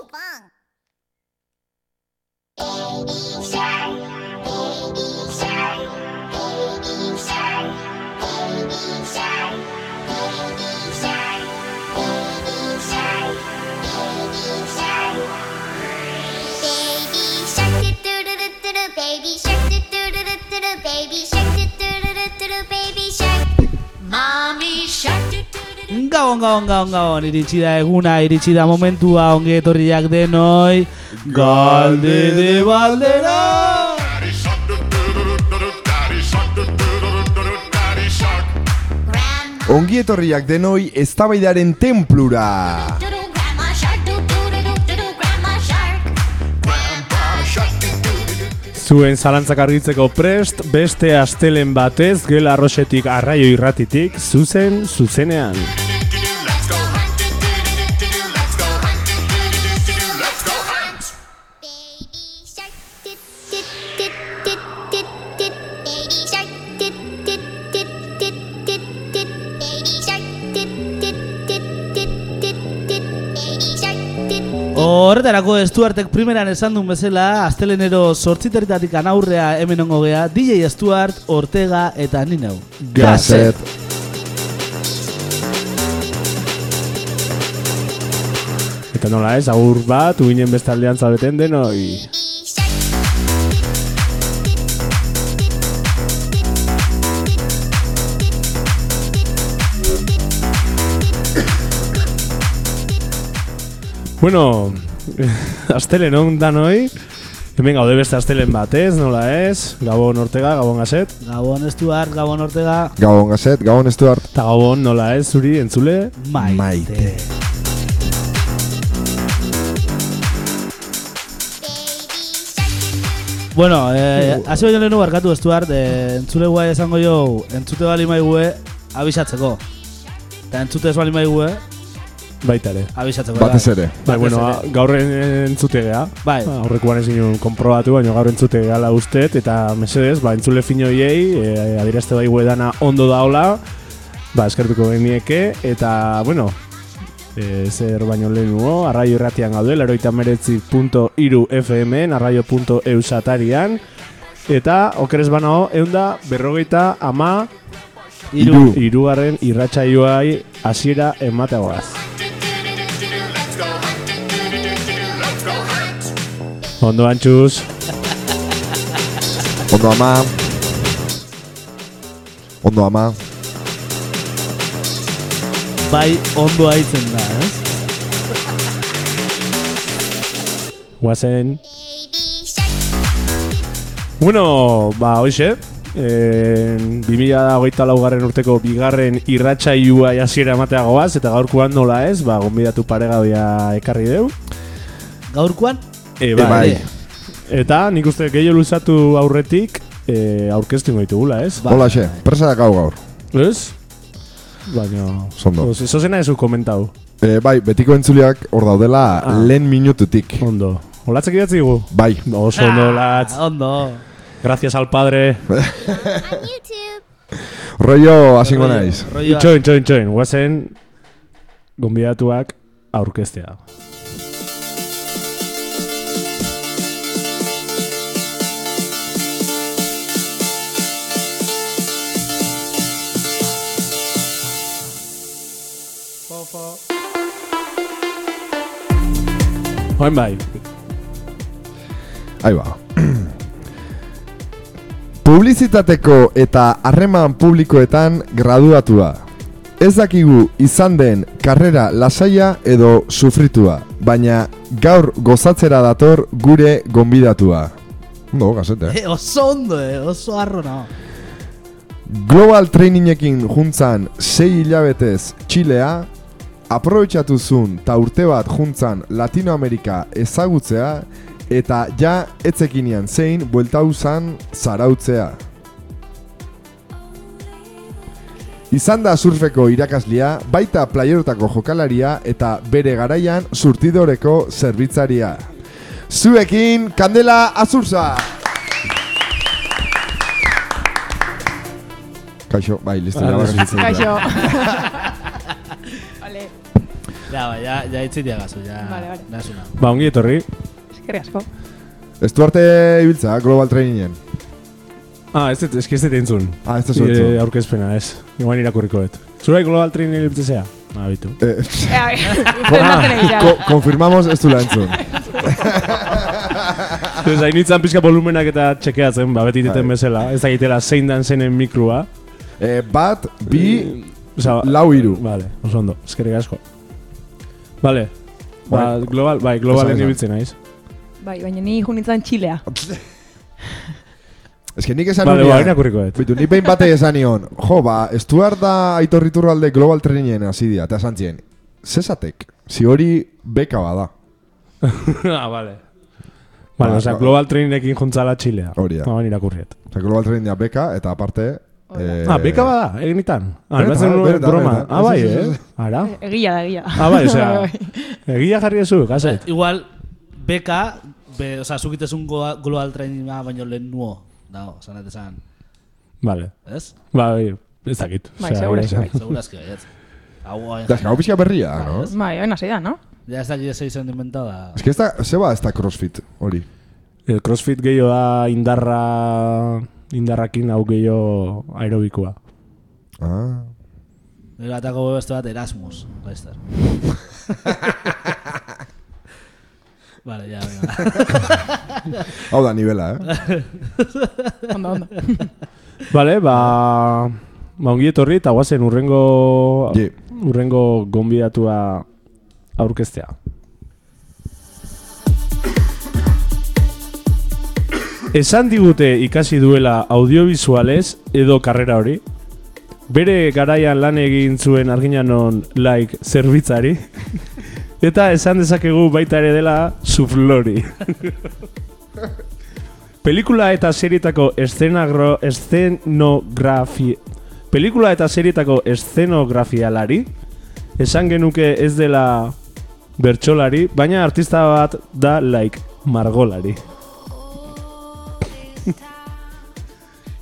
Baby shark, baby shark, baby shark, baby shark, baby shark, baby shark, baby shark. Baby shark, do do do do baby shark, baby shark, do do do do, baby shark. Doo doo. Gabon, gabon, gabon, gabon, iritsi da eguna, iritsi da momentua, ongi etorriak denoi, galde de baldera! Ongi etorriak denoi eztabaidaren templura. Zuen zalantzak argitzeko prest, beste astelen batez, gela arroxetik arraio irratitik, zuzen, zuzenean. Horretarako Stuartek primeran esan duen bezala, astelenero sortziterritatik anaurrea hemen ongo gea, DJ Stuart, Ortega eta Ninau. Gazet. Eta nola ez, agur bat, uinen beste aldean zabeten denoi. Bueno, astelen on danoi, hemen gaude beste astelen batez, nola ez, Gabon Ortega, Gabon Gazet, Gabon Stuart, Gabon Ortega, Gabon Gazet, Gabon Stuart. eta Gabon nola ez, zuri entzule, maite. Maite. Bueno, eh, hasi baino lehenu barkatu Stuart, eh, entzule guai esango jo, entzute bali maigue, abisatzeko. Eta entzute ez bali maigue, baita ere. abisatzeko. Batez ere. Bai, bueno, gaur entzute gea. Bai. Aurrekoan ezin nuen konprobatu, baina gaur entzute gehala ustet, eta mesedez, ba, entzule finoiei, e, adirazte bai dana ondo daola, ba, eskertuko genieke, eta, bueno, e, zer baino lehenuo, arraio irratian gaude, leroita meretzi.iru FM, arraio.eu satarian, eta, okerez banao, eunda, berrogeita, ama, Iru. irugarren irratsaioai hasiera emateagoaz. Ondo antxuz, Ondo ama. Ondo ama. Bai, ondo aitzen da, ez? guazen. Baby shark, Bueno, ba, hoxe, eh, 2008 laugarren urteko bigarren irratsaioa hasiera emateagoaz, eta gaurkoan nola ez, ba, gonbidatu paregabea ekarri deu. Gaurkoan, E, E, bai. Eta nik uste gehiago luzatu aurretik, e, aurkeztu ditugula, ez? Ba. Hola xe, presa da gau gaur. Ez? Baina... Zondo. Oz, Eso zena ezu komentau. E, bai, betiko entzuliak hor daudela Ah. lehen minututik. Ondo. Olatzek idatzi gu? Bai, Oso ondo, olatz. Ah, ondo. Gracias al padre. on YouTube. rollo hasingo naiz. Itxoin, itxoin, itxoin. Guazen, gonbidatuak aurkeztea. Oin bai, Ahí ba. Publizitateko eta harreman publikoetan graduatua. Ez dakigu izan den karrera lasaia edo sufritua, baina gaur gozatzera dator gure gonbidatua. Ondo, gazete. Eh, oso ondo, eh, oso arro no. Global Trainingekin juntzan sei hilabetez Txilea, aprobetxatu zuen ta urte bat juntzan Latinoamerika ezagutzea, eta ja etzekinean zein bueltau zan zarautzea. Izan da surfeko irakaslia, baita playerotako jokalaria eta bere garaian surtidoreko zerbitzaria. Zuekin, Kandela Azurza! Kaixo, bai, listo. Kaixo. Vale. Ja, ba, ja, ja itzitia gazu, ja. Vale, vale. Nasuna. Ba, ongi etorri. Eskerrik asko. Ez du arte ibiltza, Global Trainingen. Ah, ez dut, eski ez dut entzun. Ah, ez da zuetzu. Eh, aurkezpena, ez. Igual irakurriko dut. Zurai global training iliptzea? Ah, bitu. Eh, egia. ko, konfirmamos ez du entzun. Ez hain nintzen pizka volumenak eta txekeatzen, ba, beti diten Bai. bezala. Ez dakitela zein dan zenen mikrua. Eh, bat, bi, Osa, lau hiru. Vale, oso ondo, eskerrik asko. Vale. Ba, Bai. global, bai, globalen ibiltzen naiz. Bai, baina ni junitzen Txilea. Ez que nik esan Vale, ba, unean- irakurriko dut. Bitu, nik behin bate esan nion, jo, ba, Stuart da Aitor Iturralde Global Trainingen hasi dira, eta esan zien, zesatek, si hori beka bada. ah, vale. Vale, Ba, osea, ba. global trainingekin juntzala Txilea. Hori da. Ah, baina irakurriet. Osa, Global Training da beka, eta aparte... Eh, Ah, beka bada, eginitan. Ah, benetan, batzen nuen benetan, broma. benetan. Ah, bai, eh? Ara? Egia da, egia. Ah, bai, osea, egia jarri ezu, gazet. Igual, beka, be, o sea, zukitezun global traininga baino lehen nuo. Da, osan ez esan, Vale. ez? Ba, bai, ez dakit. Bai, Osea, seguro, bai. Segurazki baiet. Hau, Da, eska, hau pixka berria, no? Bai, baina zei da, no? Ja ez dakit ez izan inventada. Ez que ez da, zeba ez da crossfit, hori. El crossfit gehiago da indarra indarrakin hau gehiago aerobikoa. Ah. Gero atako beste bat Erasmus, laizter. vale, ya, venga. Hau da, nivela, eh? Ondo, ondo. Vale, ba... Ba, ongi etorri eta guazen urrengo... Je. Urrengo gonbidatua aurkeztea. Esan digute ikasi duela audiovisualez edo karrera hori. Bere garaian lan egin zuen arginanon like zerbitzari. Eta esan dezakegu baita ere dela suflori. Pelikula eta serietako eszenagro, eszenografi... Pelikula eta serietako eszenografialari esan genuke ez dela bertsolari, baina artista bat da like margolari.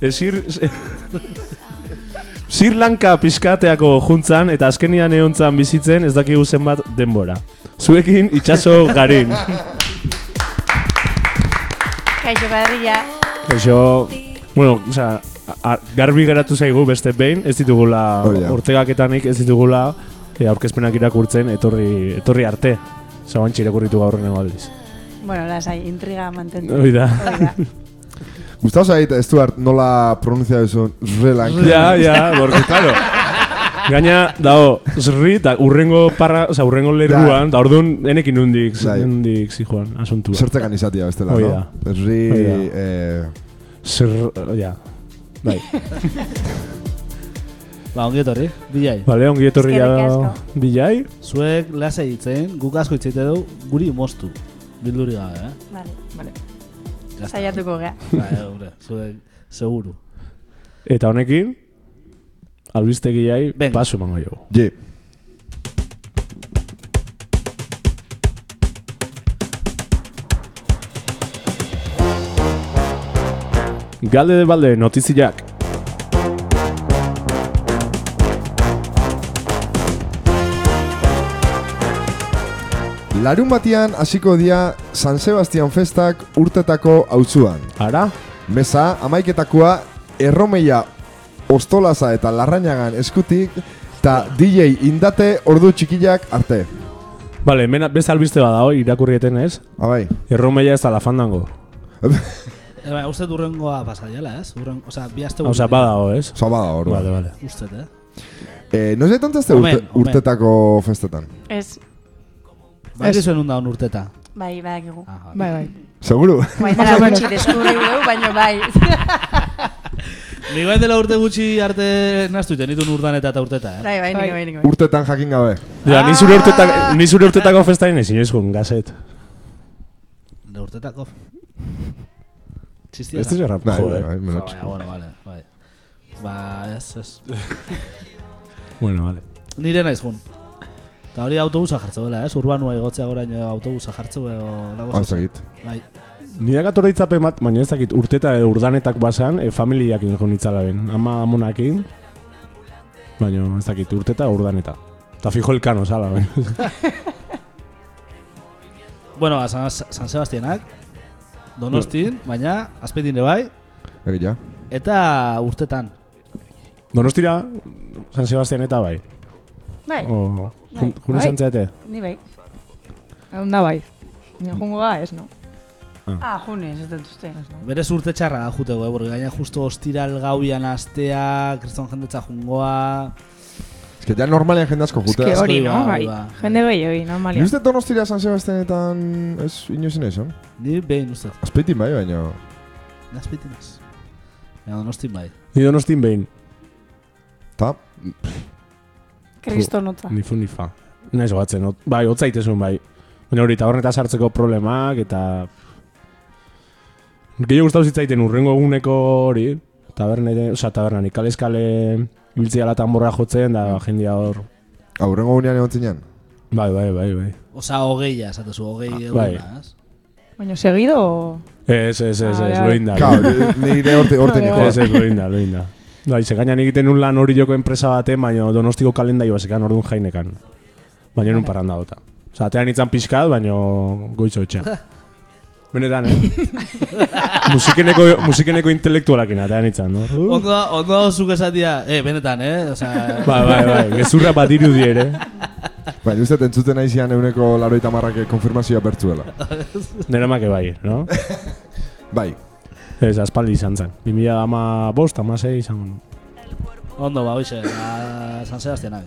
Esir... Sri Lanka pizkateako juntzan eta azkenian eontzan bizitzen ez dakigu zenbat denbora. Zuekin itxaso garin. Kaixo badria. Eso, bueno, o sea, a- garbi geratu zaigu beste behin, ez ditugula da. urtegaketanik ez ditugula e, aurkezpenak irakurtzen etorri etorri arte. Zabantxe irakurritu gaur nengo aldiz. Bueno, lasai, intriga mantendu. Hoi da. Da. Gustavo zait, Stuart, nola pronunzia duzu Sri Lanka. Ja, ja, porque claro. Gaina, dao, zerri, eta urrengo parra, o sea, urrengo lerruan, da orduan, enekin nundik, Bai. nundik zijoan, asuntua. Zertzekan izatea bestela, Hoi no? da. Da. Eh, Zer, ja. Bai. Ba, ongi etorri, bilai. Vale, ongi etorri ja bilai. Zuek lasa hitzen, guk asko hitzeite du, guri moztu. Bilduri gabe, eh? Vale. Vale. Saiatuko gea. Ba, eure, zuek, seguru. Eta honekin, albistegiai Venga. paso emango jo. je. Galde de balde, notiziak. Larun batian hasiko dia San Sebastian festak urtetako autzuan. Ara? Meza, amaiketakoa, erromeia ostolaza eta larrainagan eskutik, eta DJ indate ordu txikiak arte. Vale, hemen beste albiste bada hoi, irakurrieten ez? Abai, Erromeia ez da la fandango. E, ba, uste durrengoa pasaiala, ez? Urren, o sea, bi aste Osea, bada ho, ez? oza bada hor. Vale, vale. Uste, eh? Eh, no tontazte Omen, urte, urtetako festetan. Ez, Ba, ez zuen undaun urteta. bai, badakigu. Ah, Bai, bai. Seguru? Bai, o menos. gutxi deskurri dugu, baina bai. Ni bai dela urte gutxi arte naztu iten ditun urdaneta eta urteta, eh? Bai, bai, Bai. bai, niko. Urtetan jakin gabe. Ja, ni zure urtetak, ni zure urtetako festain ezin ezkun, gazet. De urtetako. Txistia. Ez zerra, Bai, bai, joder. bai, Ah, menotx. baina, bueno, vale, bai. Ba, ez, ez. Bueno, vale. Nire naiz jun. Eta hori autobusa jartzeu dela, ez? Urbanua igotzea goraino autobusa jartzeu edo lago Hau zegit. Bai. Nire gatorra itzapen bat, baina ez dakit urteta edo urdanetak basan, e, familiakin jo nitzala ben. Ama amonakin, baina ez dakit urteta edo urdaneta. Eta fijo elkano, zala, bai. Bueno, ba, San, San Sebastianak, Donostin, baina, azpetin ere bai, Egia. eta urtetan. Donostira, San Sebastian eta bai. Bai, O, Bai. jun- june Bai. ni bai. Egun da bai. Ni jungo ga, ez, no? Ah, junez, ez dut uste. Berez urte txarra da jutego, eh? Porque gaina justo ostiral gauian astea, kriston jendetza jungoa... Ez que ja normalean jende asko Ez que jutea. hori, no? Bai. Jende gehiago, normalia. Ni uste donostira San Sebastianetan ez inoizin esan? Ni behin uste, Azpeitin bai, baina... azpetin ez. Donostin bai. Ni donostin behin. Ta, Kristonotza. Nifu nifa. Naiz batzen, ot, bai, otzaitezun bai. Baina hori, taberneta sartzeko problemak, eta... Gehiago gustau zitzaiten urrengo eguneko hori, tabernete, oza, tabernan, ikaleskale biltzea latan borra jotzen, da jendia hor... aurrengo gunean egon zinen. Bai, bai, bai, bai. Osa, hogeia, esatezu, hogei bai. eguna, ez? Baina segido... o- Ez, ez, ez, Ah, ez, bai, loinda. Claro, nire orte, orte Bai, niko. Ez, ez, loinda, loinda. Bai, ze gainan egiten un lan hori joko enpresa baten, baina donostiko kalendaio basekan orduan jainekan. Baina nun paranda dota. Osa, atean itzan pixkat, baina goizo etxean. Benetan, eh? musikeneko, musikeneko intelektualakin atean itzan, no? Ondo, ondo zuk esatia, eh, benetan, eh? Osa, Bai, bai, bai, gezurra bat irudi ere. Baina uste entzuten aizian euneko laroita marrake konfirmazioa bertzuela. Nera make bai, no? Bai, Ez, aspaldi izan zen. 2000 ama bost, ama zei izan. ondo, ba, hoxe, ba, San Sebastianak,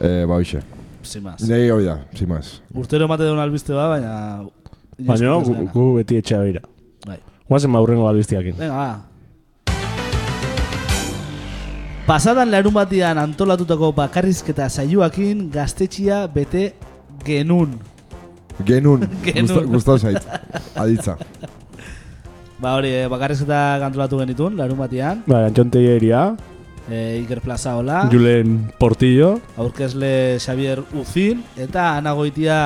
eh, ba hoxe. sin más. Nei hoi da, sin más. Urtero emate duen albiste ba, baina... Baina, gu, gu beti etxea beira. Bai. Guazen ba urrengo albiztiakin. Venga, ba. Pasadan larun batian antolatutako bakarrizketa saioakin gaztetxia bete genun. Genun, Genun. Gusta- gustau zait. Aditza. Ba hori, eh, bakarrizketa kantolatu genitun, larun batian. Bai, Antxon Teieria, E, Iker Plaza hola, Julen Portillo, aurkezle Xavier Uzin, eta anagoitia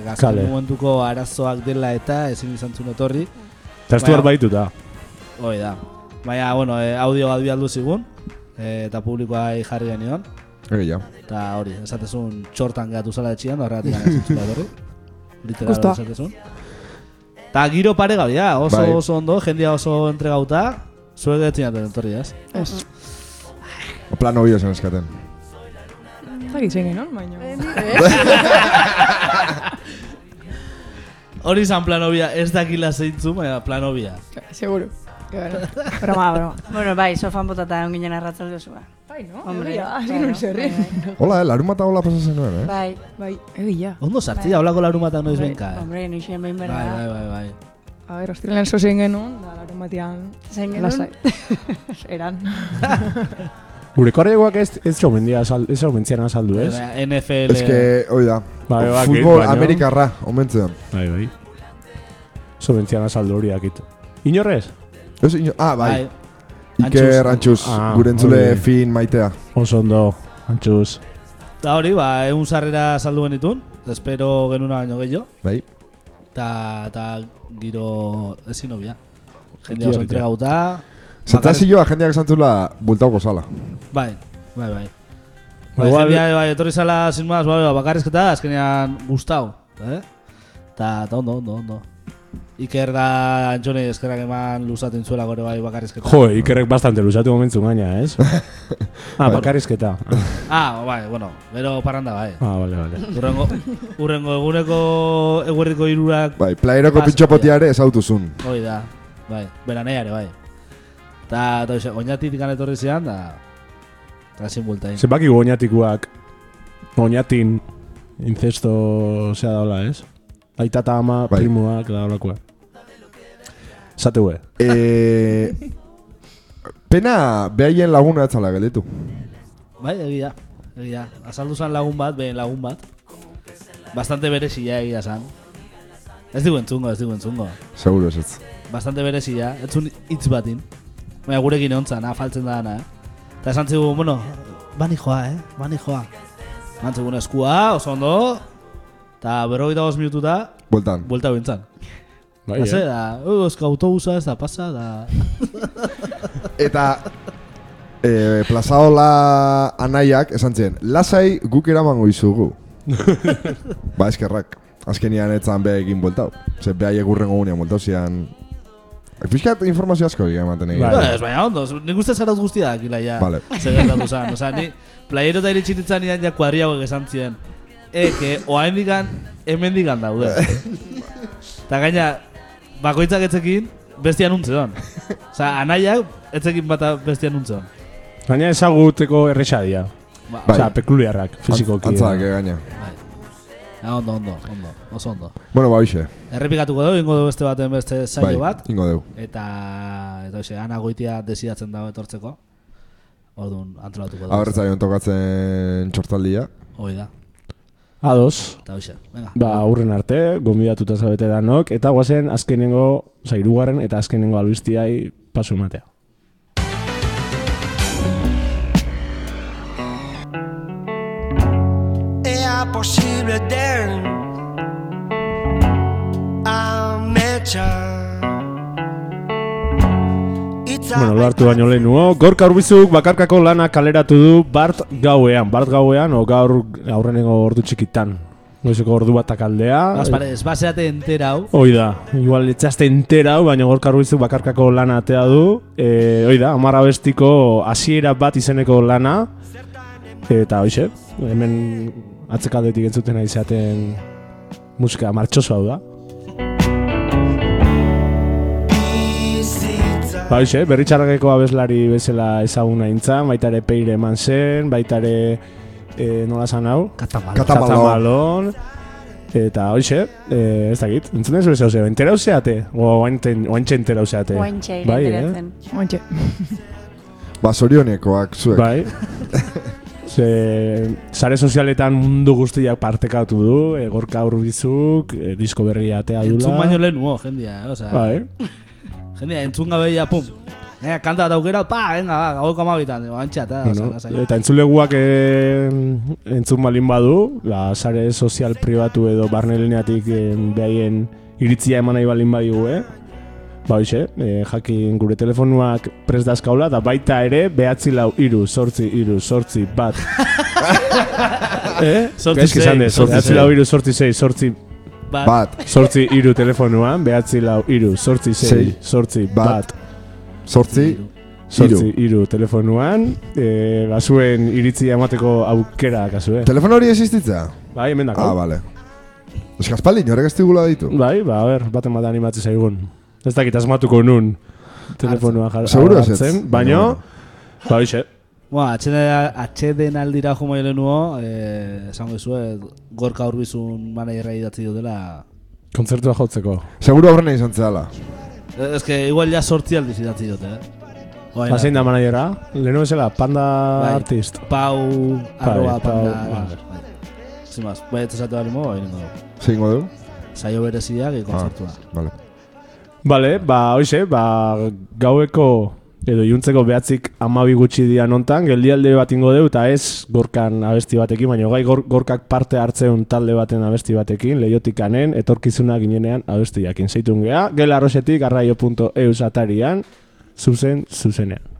gazten Kale. momentuko arazoak dela eta ezin izan zuen etorri. eta estu Bai. baituta. Hoi da. Baina, bueno, e, audio bat bialdu zigun, e, eta publikoa jarri genion. Egia. Eta hori, esatezun txortan gatu zala etxian, da horregatik gana zintzula etorri. Literal esatezun. Eta giro pare gabia, oso Bai. oso ondo, jendia oso entregauta, zuek getzinaten etorri, ez? Ez. Plano bio zen eskaten. Zaki zein non, baina... Hori izan planobia, ez dakila zeintzu, baina planobia. Seguro. Broma, broma. Bueno, bai, sofan botata egon ginen arratzalde zua. Bai, no? Hombre, claro, nun zerri. bai, Hola, eh, larun bat hola pasatzen nuen, eh? Bai, Bai, egia. Ondo sartzia, holako larun batak noiz benka. eh? Hombre, noixen behin Bai, berda. bai, bai, bai. A ver, ostiralen zo zein genuen, da larun batian... Zein genuen? Eran. Gure korregoak ez, ez jo mendia ez jo mentzian azaldu, ez? Baina NFL... Ez que, hoi da. Bai, bai, Futbol Amerikarra, omentzean. Bai, bai. Zo mentzian azaldu horiak itu. Inorrez? Ez, ino, ah, bai. bai. Iker Antxuz. Ah, gure entzule hori. fin maitea. Oso ondo, antxuz. Eta hori, ba, egun sarrera saldu genitun, espero genuna baino gehiago, Bai. eta ta giro ezin hobia. Jende oso entregauta, Zentzazioa jendeak esan zula bultauko sala. bai, bai, bai. Bai, jendea, bai, etorri zala, sin más, bai, bai, bakarrizketa, azkenean gustau, eh? Ta, ta ondo, ondo, ondo. Iker da Antxone eskerrak eman luzaten zuela gore bai bakarrizketa. Jo, ikerrek bastante luzatu momentu gaina, ez? ah, bakarrizketa. Ah, bai, bueno, gero parranda bai. Ah, vale, vale. Urrengo, urrengo eguneko eguerriko irurak Bai, pitxopotia ere ezautuzun. hori da, bai, beranea ere bai. Ta, hoxe, oinatik etorri zian, da, eta ezin bultain. Zenbaki goñatikuak, goñatin, incesto, zea daula, ez? Aita eta ama, Bai. primuak, da daulakoa. Zate hue. Eh, pena behaien laguna etzala gelitu. Bai, egia, egia. Azaldu zan lagun bat, behen lagun bat. Bastante berezia egia zan. Ez digu entzungo, ez digu entzungo. Seguro ez ez. Bastante berezia, ez zun hitz batin. Baina gurekin egon afaltzen da dana, eh? Eta esan zigun, bueno, bani joa, eh? Bani joa. Eman zigun eskua, oso ondo. Eta berrogeita bost minututa, Bueltan. buelta bintzan. Bai, Haze, eh? da, "Oh, eska autobusa ez da pasa, da... Eta e, plazaola anaiak esan zien, lasai guk eramango izugu. ba, eskerrak. Azkenian etzan beha egin bueltau. Ze beha egurrengo gunean bueltau zian... Fiskat informazio asko egia ematen egin. Bueno, ez baina ondo, nik uste zarauz guztia dakila ja. Vale. Zer gertatu zan, oza, ni playero eta iritsi nintzen nian ja kuadriagoek esan ziren. E, que oain digan, hemen digan daude. Eta gaina, bakoitzak etzekin, bestian untzeon. Oza, anaiak etzekin bata bestian untzeon. Baina ezaguteko erresa dira. Ba, Bai. Osea, pekuliarrak, fizikoki. Antzak, eh, gaina. ja, ondo, ondo, ondo, oso ondo. Bueno, ba, hoxe. Errepikatuko dugu, ingo dugu beste baten beste saio Bai, bat. ingo deu. Eta, eta hoxe, ana goitia desidatzen dago etortzeko. Orduan, antolatuko dugu. Abertzaion tokatzen txortaldia. Hoi da, Ados. eta hoxe, venga. Ba, aurren arte, gombidatuta zabete danok, eta guazen azkenengo, oza, irugarren eta azkenengo albistiai pasu ematea. Ea posible den Ametsa Itza Bueno, lo hartu baino lehen nuo. Gorka urbizuk bakarkako lana kaleratu du Bart gauean. Bart gauean, o gaur aurrenengo ordu txikitan. Goizeko ordu batak aldea. Bas, pare, ez baseate entera hau. Hoi da, igual etxaste entera hau, baina gorka urbizuk bakarkako lana atea du. E, hoi da, amara bestiko hasiera bat izeneko lana. Eta hoixe, hemen atzekaldetik entzuten ari zaten musika martxoso hau da. Ba, hoxe, berritxarrakeko abeslari bezala ezaguna intzan, baita ere peire eman zen, baita ere e, nola zan hau? Katamalo. Katamalo. Katamalon. Eta hoxe, e, ez dakit, entzun ez bezala zeo, entera useate? O oaintxe entera useate? Oaintxe Bai, eh? enteratzen. Ointxe. Ba, zorionekoak zuek. Bai. Ze, sare sozialetan mundu guztiak partekatu du, e, gorka urbizuk, e, disko berria atea dula. Entzun baino lehen nuo, jendia, eh? Osa, Bai. Jendia, entzun gabe ya, pum. Venga, kanta aukera, pa, venga, ba, gaueko amabitan, antxa, eta, Bueno, osa, lasai. eta entzuleguak e, entzun balin badu, la sare sozial pribatu edo barneleneatik e, behaien iritzia eman nahi balin badigu, eh? Ba hoxe, e, jakin gure telefonuak prest dazkaula, eta baita ere behatzi lau iru, sortzi, iru, sortzi, bat. eh? Sortzi sei, sortzi sei. lau iru, sortzi, sei, sortzi, Bat, Bat, sortzi, iru telefonuan, behatzi lau iru, sortzi, sei, Sei. sortzi, Bat. bat. sortzi, Sortzi, iru telefonuan, e, basuen iritzia emateko aukera kasue. telefono hori existitza? Bai, hemen dako. Ah, vale. Ez kaspaldi, norek ez digula ditu. Bai, ba, a ber, baten bat animatzen zaigun. Ez dakit asmatuko nun telefonua jar, Seguro ez ez. hartzen, baino, ba, hoxe, Bueno, atxeden, atxeden aldira jo maile nuo, eh, esango izue, gorka urbizun managerra idatzi dutela. kontzertua jotzeko. Seguro aurrena izan zehala. Eh, Ez que igual ja sortzi aldiz idatzi dute, eh? Oain, Ba, zein da manaiera? Lehenu bezala, panda Bai. artist. Pau, arroba, Pau, panda, bai. bai. Sin más, bai, ez esate bali mogo, egingo dugu. Zeingo du? Saio bereziak, e, kontzertua. Vale. Bale, ba, hoxe, ba, gaueko edo iuntzeko behatzik amabi gutxi dian ontan, geldialde bat ingo deu, eta ez gorkan abesti batekin, baina gai gor, gorkak parte hartzeun talde baten abesti batekin, lehotikanen, etorkizuna ginenean abesti jakin zeitun geha, gela arrosetik arraio.eus atarian, zuzen, zuzenean.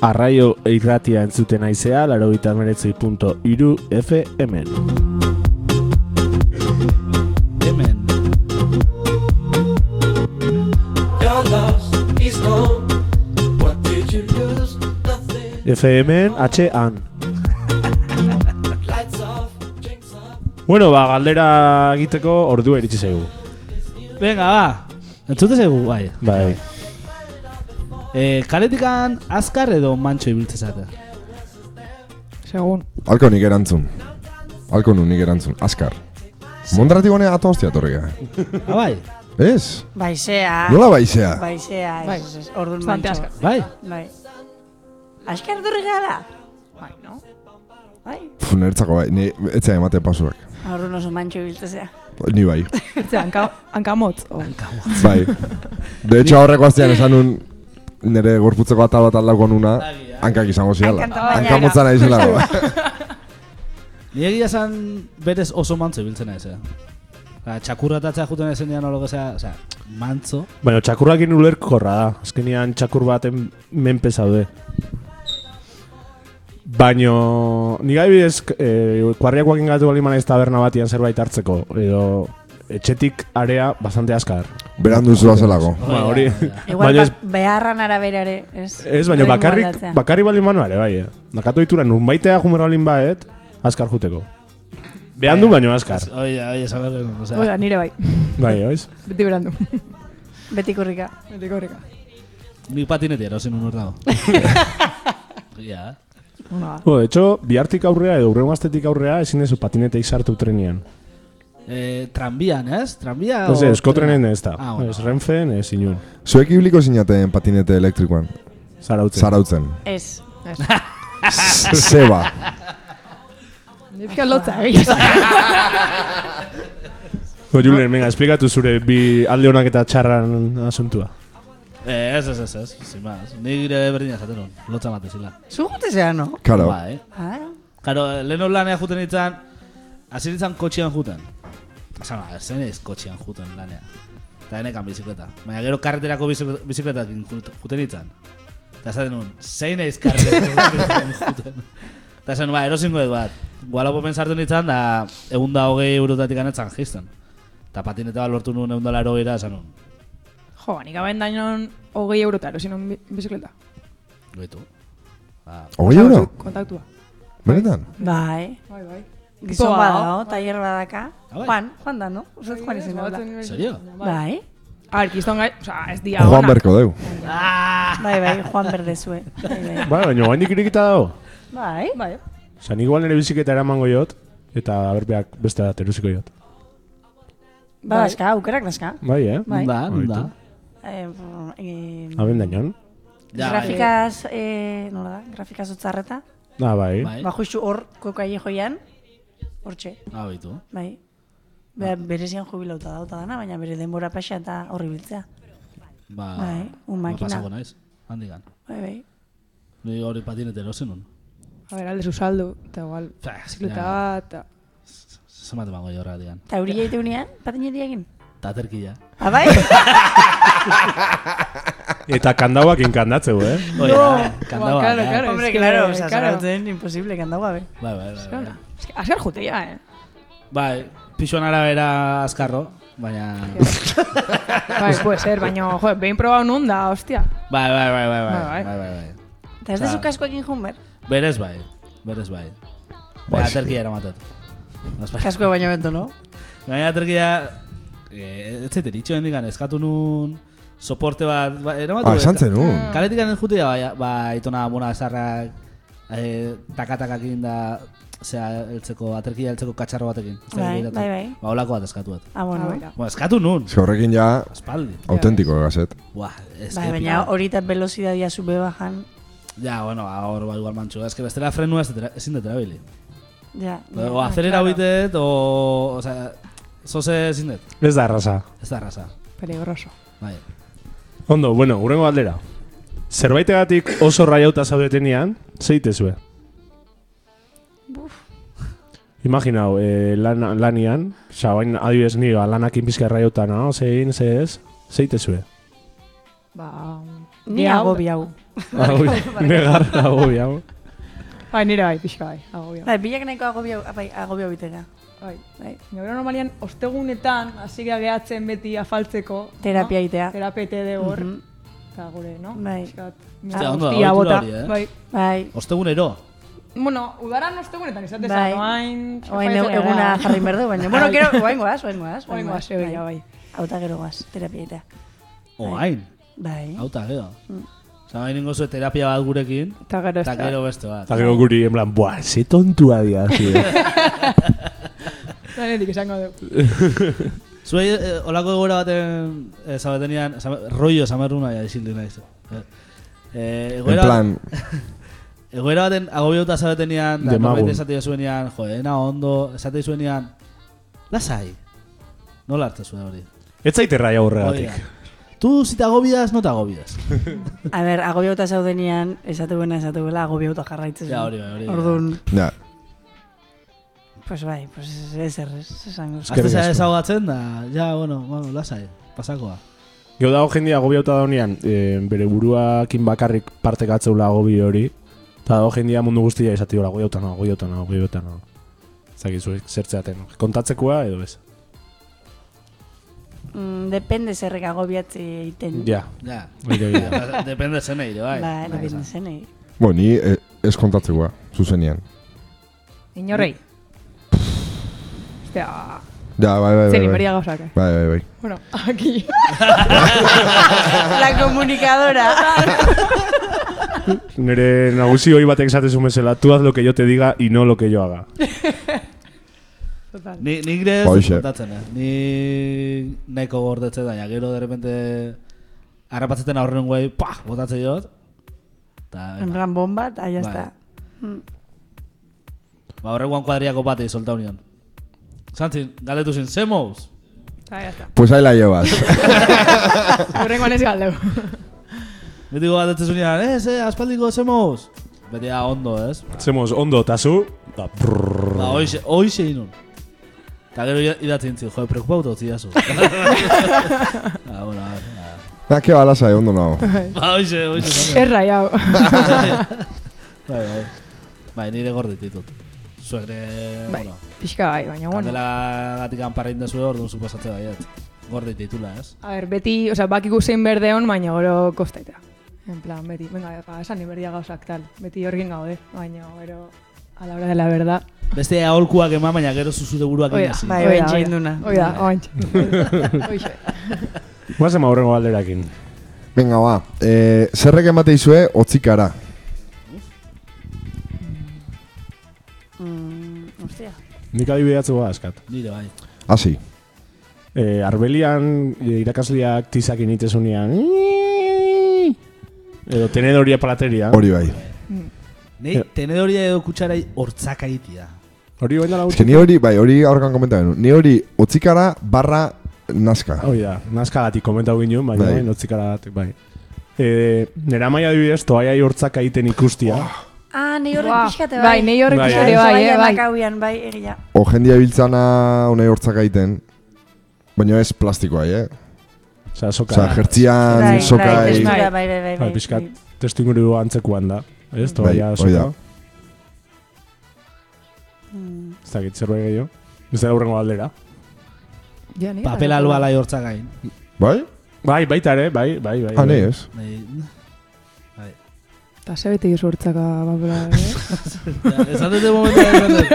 Arraio irratia entzuten aizea, laro gita FM. Hemen. Your loss is gone What did you lose? Nothing FM H-an. Lights off, drinks up Bueno, ba, galdera egiteko ordua iritsi zaigu. Venga, ba. Entzute zaigu, bai. Bai. E, kaletikan azkar edo mantxo ibiltzezate. Segun. Alko nik erantzun. Alko nu nik erantzun. Azkar. Mondratik honea ato hostia torriga. Ah, bai. Ez? Baizea. Nola baizea? Baizea, Bai. ez, ez, orduan mantxo. Bai. Bai. Askar durri gara? Bai, no? Bai. Puf, nertzako bai. Ni etzea emate pasurak. Orduan oso mantxo biltzea. Ni bai. Zea, hanka, hankamotz. Oh. Bai. De hecho, aurreko astean esan nun nire gorputzeko atal bat aldauko nuna, hankak izango ziala. Hankanta baina. Hankamotza nahi zelako. Ni egia esan berez oso mantzo ibiltzen naiz, eh. Ba, txakurratatzea juten ezen dian olo gezea, osea, mantzo. Baina txakurrakin ulerkorra da. Azkenian txakur baten menpe zaude. Baino, ni gai bidez, e, kuarriakoak ingatu bali manaiz taberna batian zerbait hartzeko, edo etxetik area bastante askar. Beran duzu zelako. Ba, hori. Igual ez, ba- beharran arabera ere, ez? ez baina bakarrik, aldatzea. bakarrik bali manu ere, bai, eh. Nakatu ditura, nun baitea jumer balin baet, askar juteko. Behan du baino askar. Oie, oie, saber. Oida, nire bai. Bai, oiz? Beti berandu. Beti kurrika. Beti korrika. Nik patineti erosin un dago. Ja. Bo, de hecho, bihartik aurrea edo urrengo astetik aurrea ezin dezu patineteik sartu trenian. Eh, tranbian, ez? Tranbia Ez, eskotrenen ez da. Ah, bueno. Ez renfen, ez inun. Zuek ibiliko zinaten patinete elektrikoan. Zarautzen. Zarautzen. Ez. Zeba. Nizka lotza, esan. Bo, Julen, venga, esplikatu zure bi alde honak eta txarran asuntua. Eh, ez, ez, ez, ez, sin más. Ni gire berdina esaten nun, lotza mate zila. Zu jute zea, no? Karo. Bai. Ah, Karo, leheno lanea juten ditzan, hasi ditzan kotxian juten. Esan, ba, zen ez kotxian juten lanea. Eta enekan bizikleta. Baina gero karreterako bizikle- bizikletakin jut- juten ditzan. Eta esaten nun, zein eiz karreterako juten. Eta esan, ba, erosingo edu bat. Gualapo pensartu nintzen, da egun da hogei eurotatik anetzan jisten. Eta patinete bat lortu nuen egun da laro esan nun. Jo, ba, nik abain dainon hogei eurota erosin un bi- bizikleta. Goitu. Ba, Hogei euro? Kontaktua. Benetan? bai. Bai, bai. Gizon Toa, bada, no? Tailer badaka. Ah, bai. Juan, Juan da, no? Uste Juan izan da. Serio? Bai. A ver, kiston gai, oza, ez dia Juan onak. Berko deu. Bai, bai, Juan berdezue. Bai, bai. Ba, baina guain ikirikita dago. Bai. Bai. Zan igual nire biziketa eramango jot, eta berbeak beste bat erosiko jot. Ba, daska, aukerak daska. Bai, eh? Bai. Da, da. Eh, eh, Haben dainon. Ja, grafikaz, eh, nola da? Grafikaz otzarreta. Ah, bai. Bai. Ba, justu hor, kokaile joian. Hortxe, Ah, baitu. bai. Be, berezian jubilauta dauta dana, baina bere denbora pasa eta horri biltzea. Ba, Bai, un ba, makina. pasako naiz, handigan. Bai, bai. Ni hori patinete erosen nun. A ver, alde saldo, eta igual, ja. bat, eta... Zemate bango jorra digan. Eta hori jaite unean, patineti egin. Taterkia. Ah, bai? Eta kandauak inkandatzeu, eh? Oia, Ba, kandaua. claro, eh? claro. Hombre, es que, claro, oza, claro. zarautzen, imposible, kandau gabe. Bai, bai, bai. bai. Azkar jutea, eh? Bai, pixuan arabera azkarro, baina... bai, puede ser, baina, jo, behin probau nun da, hostia. Bai, bai, bai, bai, bai, Bai, bai, bai. bai, bai. Eta ez dezu kaskoekin jun ber? Berez bai, berez bai. Bai, Baina aterkia eramatet. Azpa- Kaskoe baino bento, no? Baina aterkia... Eh, ez zaite ditxo hendikan, eskatu nun... soporte bat, ba, eramatu. Ah, esan zen, un. Kaletik anen jutea, ba, ba, itona mona esarrak, eh, takatakakin da, zera, eltzeko, aterkia eltzeko katxarro batekin. Bai, bai, bai. Ba, holako bat eskatu bat. Ah, bueno. Ah, bueno. Eskatu nun, Ze horrekin ja espaldi. autentiko gazet. Buah, ez Bai, que baina hori eta velozidadia zube bajan. Ja, bueno, hor ba, igual mantxu. Ez que bestela frenu ez detera- ezin detera bili. Ja. O azelera hoitet, o... O sea, zoze ezin det. Ez da erraza. Ez da raza. Peligroso. Bai. Ondo, bueno, urrengo aldera. Zerbaitegatik oso raiauta zaudetenean, zeite zue? Imaginau, eh, lan, lanian, oza, bain adibidez ni ba, lanakin pizka raiauta, no? Zein, ze ez, zeite zue? Ba... Ni hau- agobi hau. Agobi, negar, agobi, hau. Bai, nire bai, pixka bai, agobio. Bai, bilak nahiko agobi hau, bai, agobi hau bitera. Bai, bai. Gero normalian, ostegunetan, hasi gehatzen beti afaltzeko. Terapia no? itea. Terapete de hor. Mhm. Eta gure, no? Bai. Pixkat, Hostia, ondo bota. eh? Bai. Bai. Ostegunero. Bueno, udaran ostegunetan izatez, Bai. oain... Oain eguna jarri berdu, baina. Bueno, gero, oain goaz, oain goaz. Oain goaz, bai, bai. Auta gero goaz, terapia itea. Oain. Bai. Hauta, gero. Mm. Osa, hain ingo zuen terapia bat gurekin, Eta gero eta da. gero beste bat. Eta gero guri, en plan, buah, ze tontua dia, zide. Zanetik esango du. Zuei, eh, olako egoera baten, eh, zabetenian, rollo zamerruna ja isildi naiz. Eh, eh, En egoera, plan, egoera baten agobiauta zabetenian, da, Demagun. norbait esate zuenian, jo, ena ondo, esate zuenian, lasai. Nola hartu zuen hori? Ez zaite raia Hori horregatik. Tu, si te agobias, no te agobias. A ber, agobi hauta zaudenean, esatu buena, esatu bela, agobi hauta jarraitzen. Ja, hori bai, hori bai. Orduan, ja, pues bai, pues ez errez, esango. Azte Eskerrik zara asko. ezaguatzen da, ja, bueno, bueno, lasai, pasakoa. Gero dago jendia agobiauta daunean, e, bere buruakin bakarrik partekatzeula agobi hori, eta dago jendia mundu guztia izatiola, agobiauta no, agobiauta no, agobiauta no. Zagizu, zertzeaten, kontatzekoa edo ez? Mm, depende zerrek agobiatzi egiten. Ja, Ja, hori da. Depende zen bai. Ba, depende zenei. bo, ni eh, ez kontatzekoa, zuzenian. Inorrei. Ostia, Ja, bai, bai, bai. zen Bai, inberia gauzak, bai, bai. bai. Bueno, aquí. La comunicadora. Nire nagusi hoi batek esatezu mesela, tú haz lo que yo te diga y no lo que yo haga. Total. Ni, ni gire ez dut hoxe. kontatzen, eh. Ni nahiko gordetzen da, gero de repente harrapatzeten aurren guai, pah, botatzen jot. Ta, En plan bomba, eta ya Bai. está. Mm. ba, horreguan kuadriako bate solta union. Santzin, galdetu zin, zemouz? Ah, ya está. Pues ahí la llevas. Horrengoan ez galdeu. Betiko galdetzen zunean, ez, eh, aspaldiko zemouz? Beti da ondo, ez? Zemos, ondo, tazu, da, brrrr. Ba, hoize, hoize inun. Eta gero ida- idatzen zin, joe, preocupauta utzi jazu. ah, bueno, a ver, ah. Na, que balasa, ondo nago. Ba, hoize, hoize. Erra, jau. Bai, bai. Bai, nire gordit ditut. Zuegre, Bai. bueno, Pixka bai, baina bueno. kandela gatik anparra indezue orduan supasatze baiet. Gordit ditula, ez? A ver, beti, o sea, bakiku zein berdeon, baina gero kostaita. En plan, beti, venga, ba, esan iberdia gauzak tal. Beti horrekin gaude, baina gero, a la hora de la verdad. Beste aholkuak eman, baina gero zuzure buruak Oida, inazin. Bai, oida, ointxe oida. Oixe. Guazen aurrengo galderakin. Venga, ba. Eh, zerrek emate izue, otzikara. Mm, ostia. Nik adibidatzeko askat. Nire, bai. Hasi. E, arbelian e, irakasleak tizakin itezunean edo tenedoria palateria. Hori bai. Nei, tenedoria edo kutsarai hortzaka itia. Hori Ez que ni hori, bai, hori aurkan komentaren. Ni hori otzikara barra nazka. Hoi da, nazkagatik komentau ginen, baina Bai. bai. notzikagatik, bai. E, nera maia adibidez, toaiai hortzak egiten ikustia. Ah, nei horrek Buah, pixkate Bai, nei horrek Bai, pixkate eh. bai, eh, bai. Makauian, bai, egia. O jendia biltzana unai hortzak egiten. Baina ez plastikoa, eh? Osea, soka. Osa, jertzian, Bai, bai, testura, bai, bai, bai, Bai, bai. pixkat, testu inguru antzekuan da. Ez, Bai, hoi da. soka. Mm. Ez dakit, zerbait gehiago. Ez da aurrengo aldera. Ja, ni Papel albala hortzakain. Bai? Bai, baita ere, bai, bai, bai. Ah, bai. ne, ez? Bai. Eta ze beti izu urtzaka babela, eh? Esan dute momentu dut.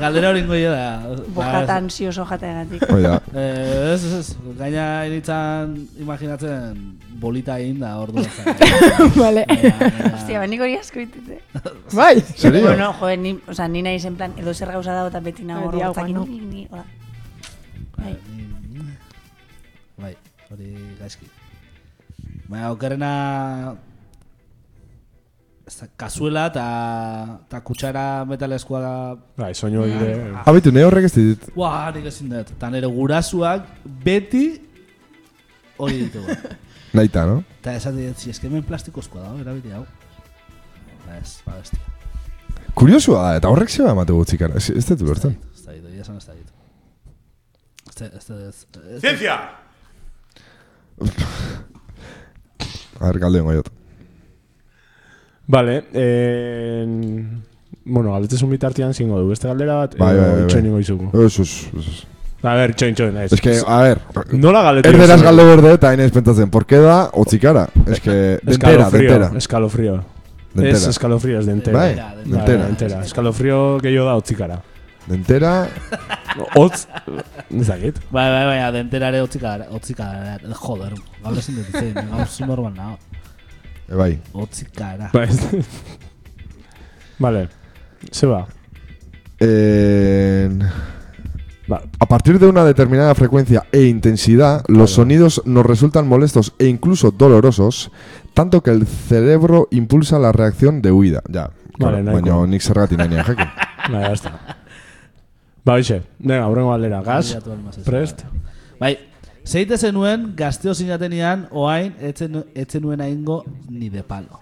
Galdera hori ingoia da. Bokata ansioso jateagatik. Hoi da. Eh, ez, ez, ez. Gaina initzan imaginatzen bolita egin da ordu da. Vale. Hostia, ba, nik hori asko ditute. Bai. Serio? Bueno, joder, ni, o sea, ni naiz en plan, edo zer gauza dago eta beti nago horretak. no? Ni, hola. Bai. Bai, hori gaizki. Baina, okerrena... Kazuela eta ta kutsara metalezkoa da... Bai, soinu de... Habitu, ne horrek ez dit. Buah, nik ezin dut. Eta nire gurasuak beti hori ditugu. Naita, no? Eta esan dut, si eskemen plastikozkoa da, erabili hau. Ba ez, ba bestia. Kuriosua da, eta horrek zeba emate gutxikara. Ez, ez dut bertan. Ez da ditu, esan ez da ditu. Ez da, ez da. Ciencia! A ver, galde goiot. Vale, eh, bueno, galdetzen bitartean zingo du. Beste galdera bat, Bai, bai, bai, bai. ingo izugu. Ez, ez. A ver, txoin, txoin, ez. Es que, a ver, Nola galdetzen? erderaz galde berde eta hain ez pentsatzen. ¿Por qué da otzikara? Es que, dentera, Escalofrío, dentera. escalofrío. Ez Dentera. escalofrío, es dentera. Bai, Dentera, Bai, dentera. dentera. Escalofrío gehiago da otzikara. Dentera, Otz, ez dakit. Bai, bai, bai, denterare otzika, otzika, joder, gaur ezin dut itzen, gaur zu normal nago. E, bai. Ez- Vale, se va. En-. A partir de una determinada frecuencia e intensidad, los sonidos nos resultan molestos e incluso dolorosos, tanto que el cerebro impulsa la reacción de huida. Ya, Vale, claro, baina nik zergatik nahi jakin. Bai, ya está. Ba, hoxe, venga, horrengo galdera. Gas, prest. Bai, zeite zenuen gazteo zinatenean, oain, etzen, etzen nuen aingo ni de palo.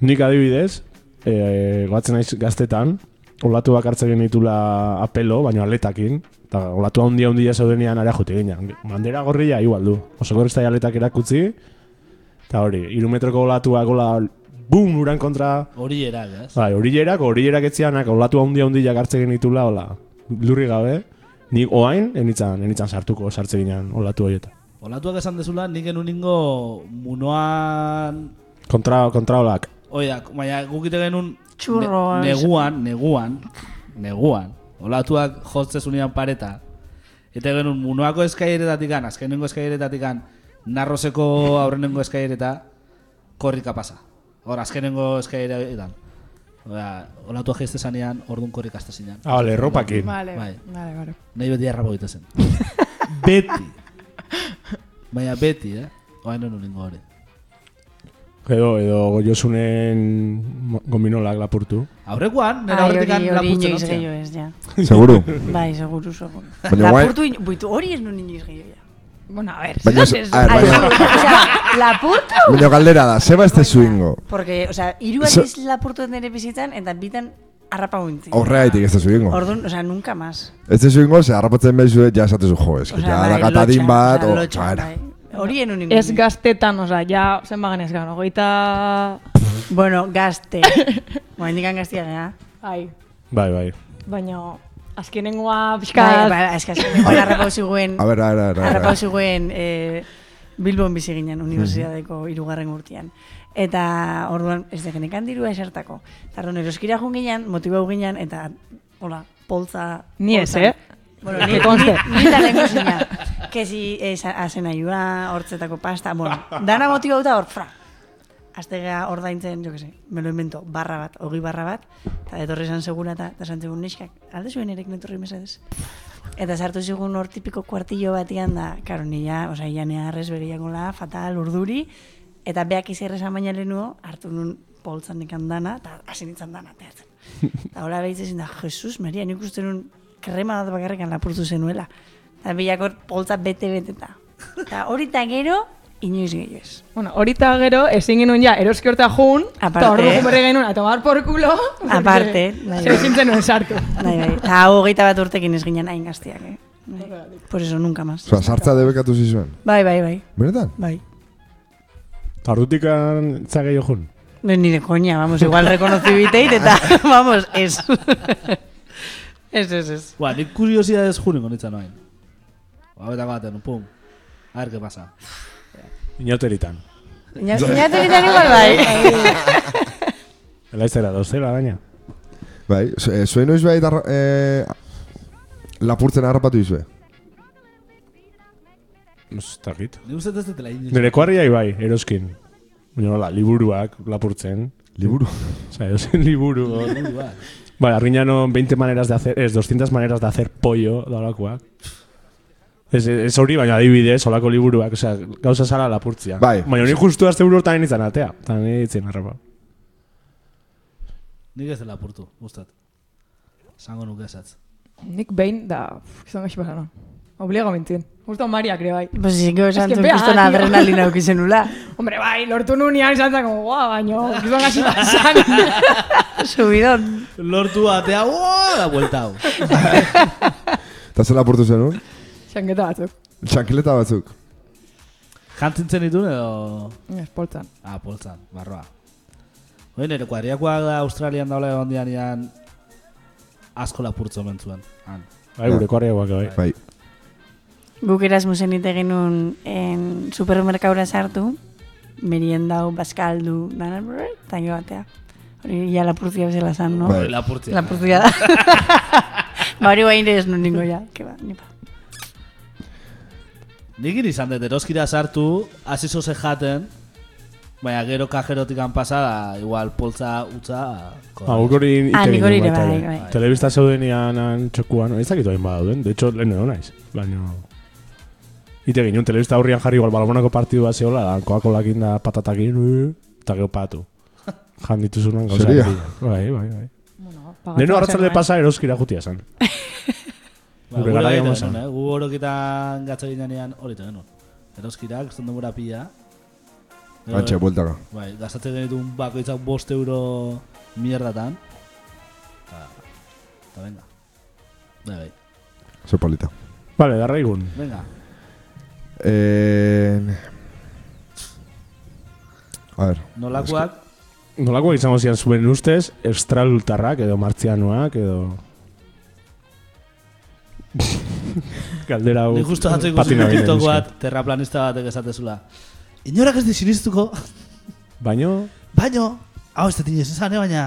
Nik adibidez, e, goatzen naiz gaztetan, olatu bakartzen genitula apelo, baina aletakin, eta olatu handia handia zeudenean ara jute ginen. Bandera gorria igual du. Oso gorrizta aletak erakutzi, eta hori, irumetroko olatuak gola, bum, uran kontra, Hori erak, ez? bai, horilerak, horilerak etzianak, olatu handia handia hartzen genitula, hola, lurri gabe, nik oain, enitzan, enitzan sartuko sartze ginen olatu horietan. Olatuak esan dezula, nik genuen ningo munoan... Kontra, kontra olak. Hoi da, baina gukite genuen... Txurro, ne- ez. neguan, neguan, neguan. Olatuak jotzezunean pareta. Eta genuen munoako eskaieretatik an, azkenengo eskaieretatik an, narrozeko aurrenengo eskaiereta, korrika pasa. Hor, azkenengo eskairetan. Oda, olatuak jaizte zanean, orduan korrika azte zinean. Ah, vale, ropakin. Vale, Bai. vale, vale. Nahi beti arrabo egiten zen. beti. Baina beti, eh? Oain non ningo hori. Edo, edo goiosunen gominolak lapurtu. Aurrekoan, nera Ai, horretik hori, hori lapurtzen hotzea. gehiago ez, ja. Seguro. Bai, seguru, seguru. Baina guai- Lapurtu, in- buitu, hori Bueno, a ver. Baina, ez- a ver, Ai, baina, sea, lapurtu? baina galdera da, zeba este zuingo. Porque, o sea, hiru Ze- aldiz lapurtu nire bizitzan, eta bitan harrapa guintzi. Horregatik ez da zuingo. Orduan, o sea, nunca más. Ez da zuingo, ze harrapatzen behizu, ja esatezu, jo, ez, ja bai, dakatadin lotxa, bat, o sea, o, lotxa, txara. bai. Hori enun ningun. Ez gaztetan, oza, ja, zen bagen ez gano, goita... Bueno, gazte. Bueno, indikan gaztia gara. Ai, Bai, bai. baina azkenengoa pixka... Bai, bai, eskazien, harrapau ziguen, A ver, a ver, a ver, a harrapau ver. ziguen eh, Bilbon bizi ginen, unibertsitateko irugarren urtean. Eta orduan, ez da genekan dirua esertako. Eta orduan, eroskira jun ginen, motibau ginen, eta, hola, poltza... Ni ez, eh? Bueno, ni, Que conste. ni, ni lehenko zina. Que si eh, azen ayua, hortzetako pasta, bueno, dana motibauta hor, fra. Aztegea ordaintzen, jo que se, me lo invento, barra bat, hogi barra bat, eta etorri esan segura eta esan zegoen neskak, alde zuen erek netorri mesedez. Eta sartu zigun hor tipiko kuartillo batean da, karo, nila, oza, ia nea arrez begiakola, fatal, urduri, eta beak izerre esan baina lehenuo, hartu nun poltzan nekan dana, eta hasi nintzen dana, teatzen. Eta hola behitzezen da, Jesus Maria, nik uste nun krema bat bakarrekan lapurtu zenuela. Eta bilakor poltza bete-beteta. Eta hori eta gero, inoiz gehiago ez. Bueno, horita gero, ezin genuen ja, eroski horta jun, Aparte. eta ordu berri genuen, a tomar por culo, porque Aparte, bai, zer bai. ezin zenuen sartu. Bai, bai. Eta hau hogeita bat urtekin ez ginen hain gaztiak, eh? Bai. Por eso, nunca más. Osa, sartza debekatu zizuen. Bai, bai, bai. Benetan? Bai. Tarrutikan zageio jun. No, ni de coña, vamos, igual reconocibiteit eta, vamos, ez. ez, ez, ez. Ba, nik kuriosidades juniko nintzen noain. Ba, betako baten, pum. A ver, qué pasa. Inoteritan. Ina- Inatu egiten igual bai. Laizera dozela, baina. Bai, eh, zuen noiz bai darra, eh, lapurtzen harrapatu izue. Ez ez inoiz. Nire kuarriai bai, eroskin. Baina nola, liburuak lapurtzen. Liburu. Osa, edozen liburu. Liburuak. Bai, arriñano 20 maneras de hacer, ez, 200 maneras de hacer pollo, da. Ez, ez hori, baina adibidez, olako liburuak, osea, gauza zara lapurtzia. Bai. Baina hori justu azte buru hortan nintzen atea. Eta nire ditzen harrapa. Nik ez dela apurtu, gustat. Zango nuke esatz. Nik behin da, izan gaixi pasana. Obligo mintzien. Justo Mariak ere bai. Pues sí que esan zuen bea, kuston tío. adrenalina aukizen nula. Hombre, bai, lortu nunian izan zen, como, guau, baino, izan gaixi pasan. Subidon. Lortu atea, uaa, da buelta hau. Eta zer lapurtu zenun? Xanketa batzuk. Txankileta batzuk. Jantintzen ditun edo... Ez, poltzan. Ah, poltzan, barroa. Hoi, nire kuadriakoak da Australian daula egon dianian asko lapurtzo mentzuen. Han. Bai, gure kuarriagoak bai. Bai. Guk Erasmusen ite genuen en supermerkaura sartu, meriendau, baskaldu, dana, brr, eta gero batea. Hori ja lapurtzia bezala zan, no? Bai. Lapurtzia. Lapurtzia da. ba, hori guain ez nun ningo ja. Que ba, nipa. Nik izan dut, eroskira sartu, hasi zoze jaten, baina gero kajerotikan pasada, igual poltza utza... Ah, guk hori Ah, nik hori ginen ere bai, bai. Telebista zeudenian han txokuan, ez dakit oain badauden, de hecho, lehen edo naiz. Baina... Ite ginen, telebista aurrian jarri igual balabonako partidua zehola, da, koakolakin da patatakin, eta gero patu. Jan dituzunan gauza. Bai, bai, bai. Bueno, Leheno arratzalde pasa eroskira jutia zen. Ba, Gure bazan. genuen, eh? Gu orokitan gatzo ginean hori genuen. Eroskirak, zen demora pila. Antxe, bueltaka. Bai, gastatzen genitun bakoitzak bost euro mierdatan. Eta, eta venga. Bai, bai. Zer polita. Vale, darraigun. Venga. Eh... A ver, Nolakoak, Nolako izango zian zuen ustez, estralultarrak edo martzianoak edo... Galdera hau... Ni justo atzo ikusi TikTok bat, terraplanista batek esatezula. Inorak ez di sinistuko, Baino, baino, hau ez dut inoiz esan, eh, baina,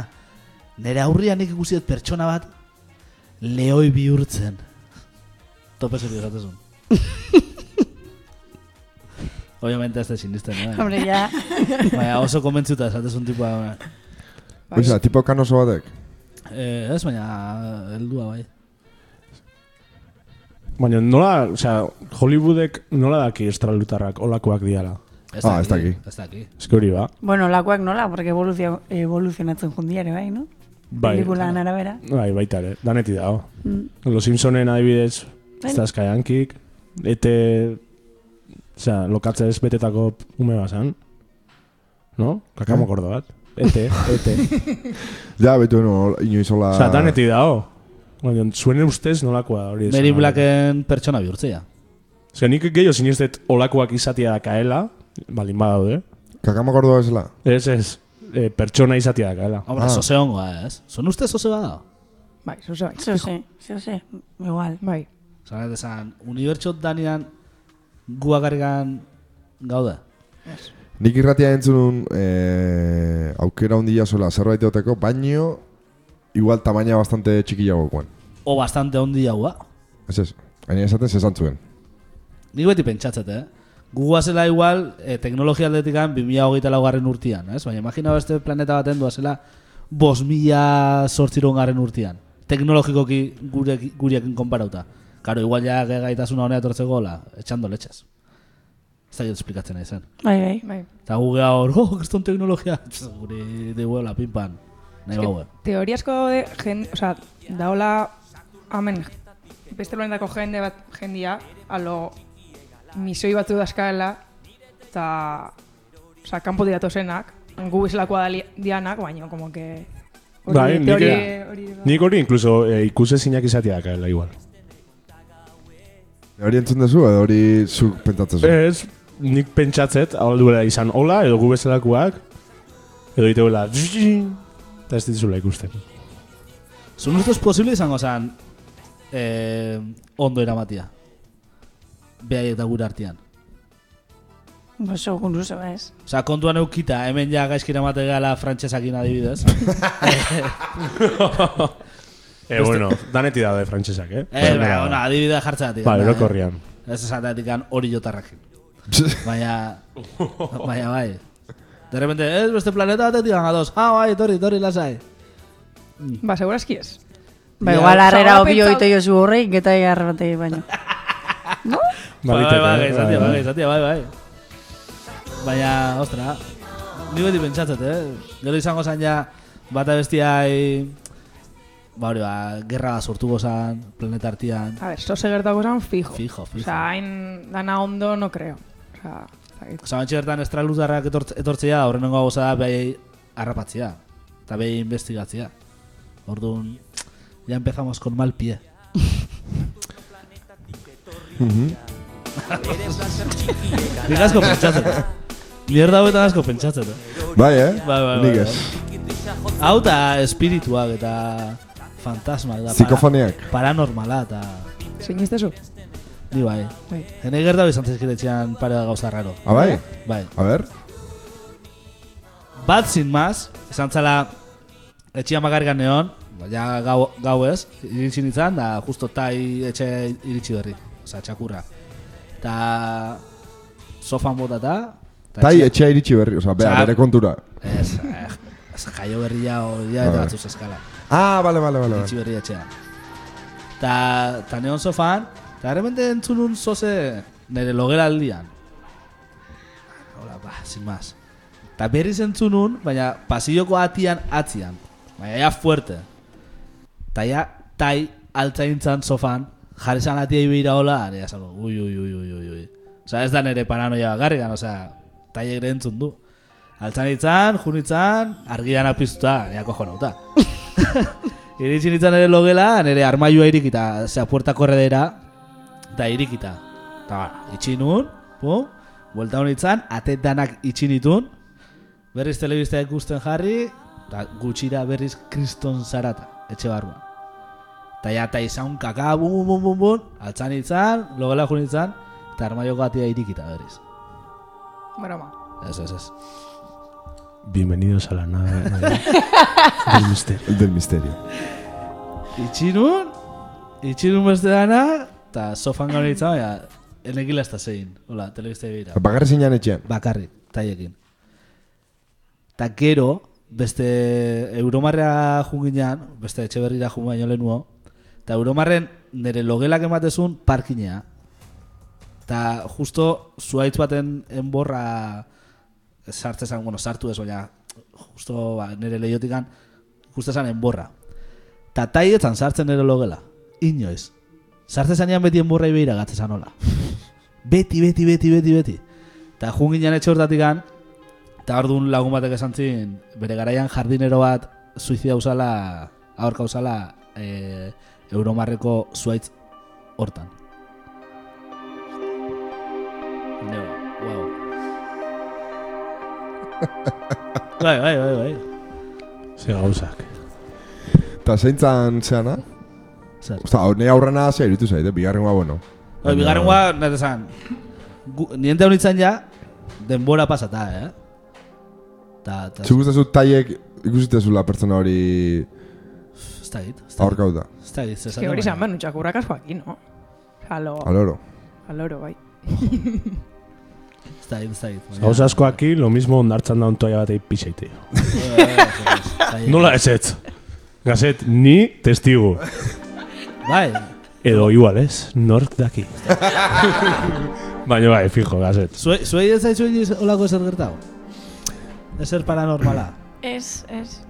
nire aurrian nik ikusi dut pertsona bat, lehoi bihurtzen. Tope serio esatezun. Obviamente ez da sinisten, eh? Hombre, ja. Baina oso konbentzuta esatezun tipua. Bai. Oiza, tipo kanoso batek. Eh, ez, baina, heldua bai. Baina nola, osea, Hollywoodek nola daki estralultarrak olakoak diala. Ez Ah, ez daki. Ez daki. Ez hori ba. Bueno, lakoak nola, porque evoluzio, evoluzionatzen jundiare, bai, no? Bai, Pelikulan arabera. bai, baita ere, daneti dago. Mm. Los Simpsonen adibidez, Bai. ez da eskaiankik, ete, osea, lokatzez betetako ume bazan. No? Kakamo gordo bat. Ete, ete. Ja, betu, no, inoiz hola... Osea, daneti dago. Baina, zuen ustez nolakoa hori. Mary esan. Blacken pertsona bihurtzea. Osea, nik gehiago sinistet olakoak izatia da kaela, balin badaude. Kakama gordoa esela. Ez, ez, e, pertsona izatia da kaela. Hombre, Ah. zoze hongoa, ez? Zon uste zoze bada? Bai, zuze bai. Zeo ze, zeo ze, igual. Bai. Zan, esan, unibertsot danian guakarrikan gaude. Nik irratia entzun eh, aukera handia sola zerbait baino igual tamaina bastante txikiagokoan. O bastante ondi haua. Ez ez, hain esaten zesan zuen. Nik beti pentsatzet, eh? Gugua zela igual, eh, teknologia aldetikan 2008 laugarren urtian, ez? Baina imagina beste planeta baten dua zela 5000 sortziron garren urtian. Teknologikoki gure, gurekin konparauta. Karo, igual ja gaitasuna honea etortzeko gola, etxando letxez. Ez da esplikatzen nahi zen. Bai, bai. Bai. Eta guge hor, oh, kriston teknologia. Tx, Guri diguela, pinpan. Nahi baue. Teoria asko de jende, o sea, daola hemen beste planetako jende bat jendia, alo misoi batzu daskaela, eta, o sea, kanpo diratu zenak, gu bezalakoa dianak, baina, como que... hori Bai, nik- teorie- hori, Nik hori inkluso e, ikusezinak izatia da kaela igual. Hori entzun duzu, edo hori zuk pentsatzen zu. Ez, nik pentsatzet, hau duela izan hola, edo gu bezalakoak, edo iteuela, eta ez dituzula ikusten. Zun ustez posible izango zen eh, ondo eramatia. Behaiek da gure artean. Oso guruso, ez? Osa, kontuan eukita, hemen ja gaizkira mate gala frantsesakin adibidez. Eh, bueno, daneti daude frantsesak, eh? Eh, ba, bueno, adibidea jartzeatik. Ba, erokorrian. Ez esatetik hori jotarrakin. Baina, baina bai. De repente, ez beste planeta batetik ados. Ah, bai, etorri, etorri, lasai. Ba, segurazki ez. Ba, igual harrera osa, obio pentsa- ito jozu horrei, geta arrebatei baino. Bai, bai, Baliteke, bai, eh? izatea, Bai, bai, izatea, bai, bai. Baina, ostra, ni beti pentsatzet, eh? Gero izango zan ja, bata bestiai, ba hori, ba, gerra bat sortu gozan, planeta artian. A ver, sose gertako zan fijo. Fijo, fijo. Osa, hain dana ondo no creo. Osa, zakit. Osa, bantxe bertan estraluzarrak etort, etortzea, horrenengo gauza da behai harrapatzea. Eta behi investigatzea. Orduan, ya empezamos con mal pie. Nik asko pentsatzen. Mierda hauetan asko pentsatzen. eh? Bai, eh? Bai, bai, bai, ez. Hau eta espirituak eta fantasma eta Psikofoniak. paranormala eta... Sinistezu? Ni bai. Bai. Hene gerta izan zaizkit etxean pare da gauza raro. Ah, bai? Bai. A ber? Bat sin más, esan zala etxia magargan neon, ja gau, gau ez, iritsi nintzen, da justo tai etxe iritsi berri, oza, txakurra. Ta sofan botata, ta Tai etxea- etxea iritsi berri, oza, bea, Osea, bere kontura. Ez, ez jaio berria hori eta Bai. batzuz eskala. Ah, bale, bale, bale. Iritsi berri etxea. Ta, ta neon sofan, ta errepente entzunun zoze nire logela aldian. Hola, ba, sin más. Ta berriz entzunun, baina pasilloko atian atzian. Baina ja fuerte. Ta ja, tai altzaintzan sofan, jarri zan atia ibira hola, ane esan, ui, ui, ui, ui, ui, ui. Osa, ez da nire paranoia garrigan, osea, taiek ere entzun du. Altzanitzan, junitzan, argian apiztuta, ea kojonauta. Iritsi nintzen ere logela, nire armailua irikita, zera puerta korredera, eta irikita. Eta itxi nun, pum, buelta honitzan, ate danak itxi nitun, berriz telebista ikusten jarri, eta gutxira berriz kriston zarata, etxe barruan. Eta ja, eta izan kaka, bum, bum, bum, bum, bum, altzan itzan, logela junitzan, eta armaioko atia irikita berriz. Broma. Ez, ez, ez. Bienvenidos a la nave del misterio. El del misterio. Itxi nun, itxi nun beste dana, eta sofan gaur nintzen, baina, enekila ez da zein, hola, telebista begira. Bakarri zinean etxean. bakarrik, taiekin. Ta gero, beste Euromarrea junginean, beste etxe berrira jun baino lehenuo, eta Euromarren nire logelak ematezun parkinea. Ta justo zuaitz baten enborra sartzezan, bueno, sartu ez, baina justo ba, nire lehiotikan ikusten enborra. Ta taietzan sartzen nire logela, inoiz. Sartzen beti enborra ibeira gatzezan hola. Beti, beti, beti, beti, beti. Eta jun ginen etxe hortatikan, eta orduan lagun batek esan zin, bere garaian jardinero bat suizida usala, aurka usala, e, Euromarreko zuaitz hortan. Neo, wow. bai, bai, bai, bai. Ze gauzak. Eta zeintzan zeana? Zer. Osta, ne aurrena zea iritu zaite, bigarrengoa bueno. Bai, bigarren gua, nire esan, gu- niente honitzen ja, denbora pasata, eh? Ta, ta, Zuk uste zu taiek ikusitezula pertsona hori ez da git, ez da git, aurkauta. ez da git, Ez que hori zan behar nutxakurrak asko aquí, no? Alo, Aloro. aloro, bai. ez da git, ez da git. Gauz asko aquí, lo mismo ondartzan daun toia batei pixaite. Eh, ez, ez, Nola ez ez? Gazet, ni testigu. Bai, Edo igual ez, nork daki. Baina bai, fijo, gazet. zuei zuei ez zaizu inoiz olako ezer gertau? Ezer paranormala. Ez, ez.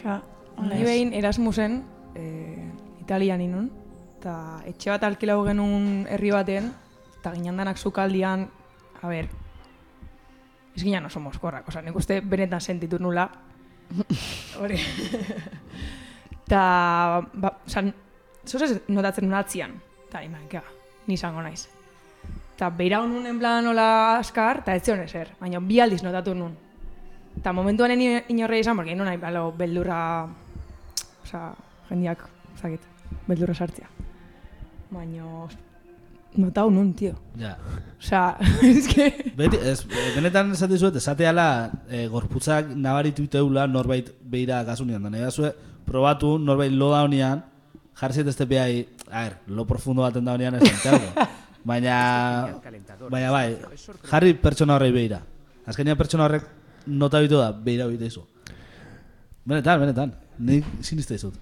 Ka, Ni behin Erasmusen, eh, Italian inun, eta etxe bat alkilau genuen herri baten, eta ginen danak sukaldian, a ber, ez ginen oso moskorrak, oza, nik uste benetan sentitu nula. Hori. Eta, ba, oza, zuz notatzen nuen atzian, eta iman, ka, ni izango naiz. Eta beira honun en plan nola askar, eta ez zion ezer, baina bi aldiz notatu nun. Eta momentuan eni inorre izan, porque non nahi, balo, beldurra, oza, jendiak, zakit, beldurra sartzea. Baina, notau nun, tio. Ja. Osea, es que... Beti, ez, benetan esate zuet, esateala e, gorputzak nabaritu iteula norbait beira gasunean. Da, nahi zue, probatu norbait lo da honean, jarri zaitezte behai, a ver, lo profundo baten da honean ez entergo. Baina, baina bai, jarri pertsona horrei beira. Azkenean pertsona horrek nota bitu da, beira bite izu. Benetan, benetan, nik siniste izut.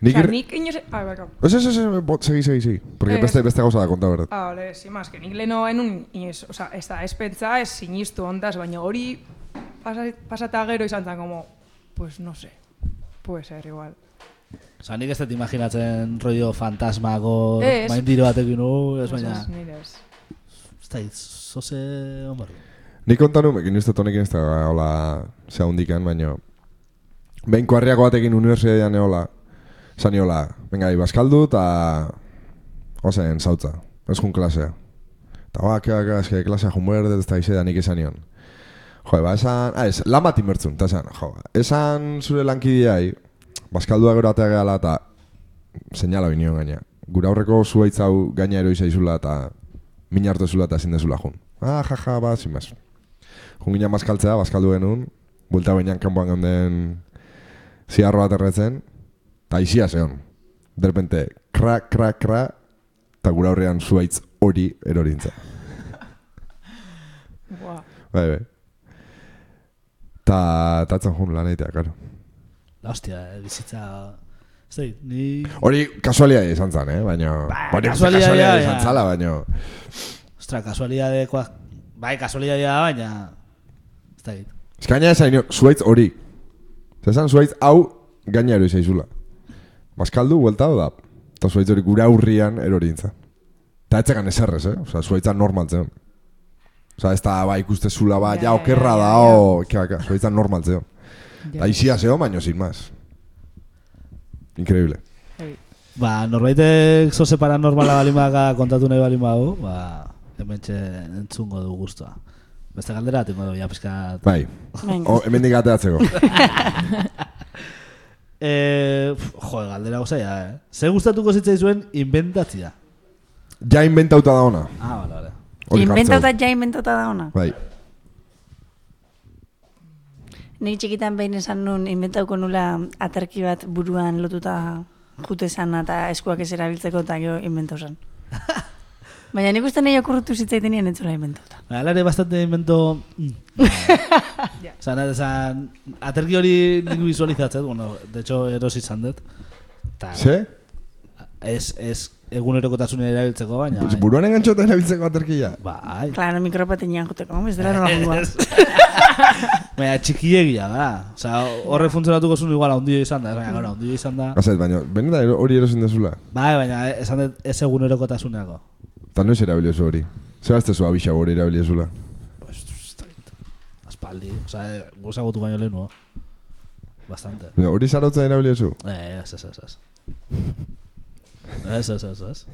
Nik ir... nik inoz... Ah, baka. Ez, ez, ez, ez, bot, segi, segi, segi. Porque Ez. beste, beste gauza da konta berdet. Ah, ole, sin más, que nik leno enun, inoz, o sea, ez da, ez pentsa, ez sinistu ondaz, baina hori pasa, pasata gero izan zen, como, pues no sé, puede ser igual. Osa, nik ez dut imaginatzen rollo fantasmako Ez. maindiro batekin, nu, ez baina, Ez, ez. ez da, zoze onbarri. Nik konta nu, ekin uste tonekin ez da, hola, zea hundikan, baina... Behin kuarriako batekin unibertsitatean eola, zan hola, venga, ibaskaldu eta... Ozen, zautza, ez jun klasea. Eta ba, kea, kea, eske klasea jun berde, ez da izedan nik esan nion. Jo, ba, esan, ah, ez, lan bat inbertzun, eta esan, jo, esan zure lankidiai, baskaldua gero atea gehala eta seinala binion gaina. Gure aurreko zuaitz hau gaina eroi zaizula eta min hartu ezula eta ezin dezula jun. Ah, jaja, ba, sin más. Jun ginen bazkaltzea, bazkaldu genuen, buelta bainan kanpoan geunden ziarro bat erretzen, eta izia zeon. De repente, kra, kra, kra, eta gure aurrean zuaitz hori erorintza. Buah. Bai, bai. Ta, ta etzen jun lan egitea, karo. La hostia, eh, bizitza... Da, ni... Hori kasualia izan zen, eh? Baina... Uste kasualitatea, kasualia izan zala, baina... Ostra, kasualidadekoa... Bai, kasualidadea da, baina... Ez da, Ez gaina esan zuaitz hori. Zezan zuaitz hau gaina eroi zaizula. Baskaldu, buelta da. Eta zuaitz hori gure aurrian erorintza. Eta etzekan eserrez, eh? Osa, zuaitza normal zen. Osa, ez da, ba, ikuste zula, ba, Ja, okerra da, o... Zuaitza normal zen. Eta izia zeo, baino, sin más. Increíble. Bai. Ba, norbaitek zoze paranormala balin baka kontatu nahi balin badu, ba, hemen entzungo du guztua. Beste galdera, tingo du, ja, pizkat... Bai. O, hemen digateatzeko. Eh, pf, jo, galdera gozaia, eh? Ze gustatuko zitzaizuen inventatzia? ja inventauta da ona. Ah, bale, bale. Inventauta ja inventauta da ona. Bai. Nik txikitan behin esan nun inventauko nula aterki bat buruan lotuta jute zana eta eskuak ez erabiltzeko eta gero inventau zen. Baina nik uste nahi okurrutu zitzaiten nien entzula inventauta. Ba, ere bastante invento... Mm. Nahi, esan, aterki hori nik visualizatzen, bueno, de hecho, erosi izan dut. Ta, Ze? Ez, ez egunerokotasunen erabiltzeko, baina... Pues bai. buruan engantzota erabiltzeko aterkia. Bai. Claro, mikropatenean juteko, ez dela nola. Baina txikiegia da. Osa, horre funtzionatuko zuen igual handia izan da. Baina, gara, handia izan da. Gazet, baina, benetan hori erosin dezula. Bai, baina esan dut ez egunerokotasuneako. Eta noiz erabiliozu hori. Zer azte zu abixau hori erabiliozula. Pues. Aspaldi. Osa, gozagotu baino lehenu. Bastante. Baina, Hori zarautzen erabiliozu. Eh, ez, ez, ez, ez. Ez, ez, ez, ez.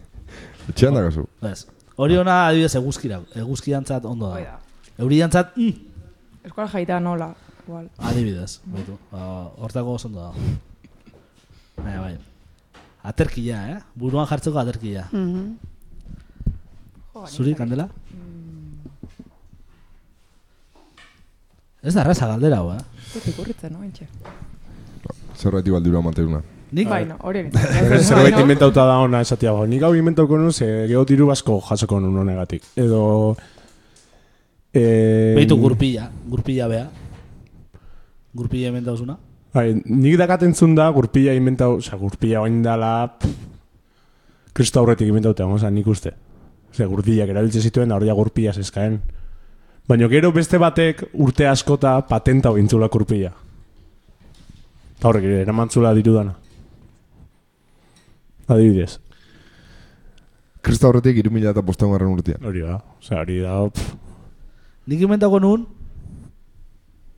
Etxean dakazu. Ez. Hori ona adibidez eguzkira, eguzkiantzat ondo da. da. Euriantzat, mm, Eskual jaita nola, igual. adibidez. Baitu. Ba, Hortako oso da. Baina, bai. Aterkia, eh? Buruan jartzeko aterkia. Mhm. Jo, Zuri, kandela? Ez da erraza galdera, hau, eh? Zut ikurritzen, no, entxe. Zerbait igual diru amanteuna. Nik, Bai, no, hori Zerbait inventauta da ona esatia. Nik hau inventauko nun, ze geho diru basko jasoko nun honegatik. Edo... Eh, Beitu gurpila, gurpila bea. Gurpila hemen dauzuna. Bai, nik dakatentzun da, gurpila inventau, oza, gurpila oain dala, kristo aurretik inventauta, oza, nik uste. Oza, gurpilak erabiltzen zituen, hori da gurpila zezkaen. Baina gero beste batek urte askota patenta ointzula gurpila. Eta horrek ere, eramantzula dirudana. Adibidez, Krista horretik irumila eta bosteun garren urtean. hori da, oza, hori da, pff, Nik inventako nun,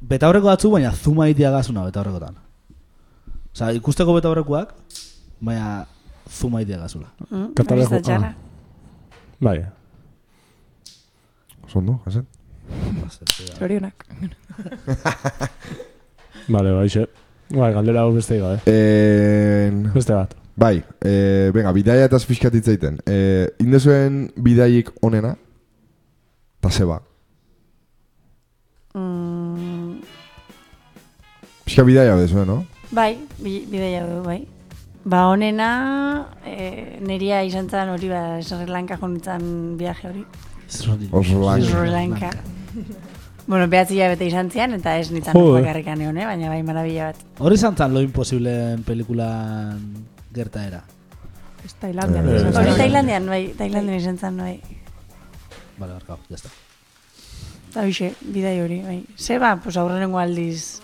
betaurreko batzu, baina zuma itia gazuna betaurrekotan. Osa, ikusteko betaurrekoak, baina zuma itia gazula. Mm, Katalejo- txarra. bai. Zondo, jasen? Zorionak. Vale, bai, xe. Bai, galdera hau beste gabe. En, Beste bat. bai, e, venga, bidaia eta pixkat hitzaiten. E, indezuen bidaik onena, eta zeba. Pixka bidaia bezuen, no? bai, bi- bidaia du, bai. Ba, honena, e, neria izan zen hori, ba, Sri Lanka jonitzen viaje hori. Sri Lanka. bueno, behatzi bete izan zian, eta ez nintzen eh. bakarrikan egon, eh? baina bai, marabila bat. Hori izan zan lo imposibleen pelikulan gertaera. Ez Tailandian. Eh, zen. Hori. Tailandian, bai, Tailandian izan zen, bai. Vale, barkau, jazta. Eta hoxe, bidai hori, bai. Zeba, pues aurrenengo aldiz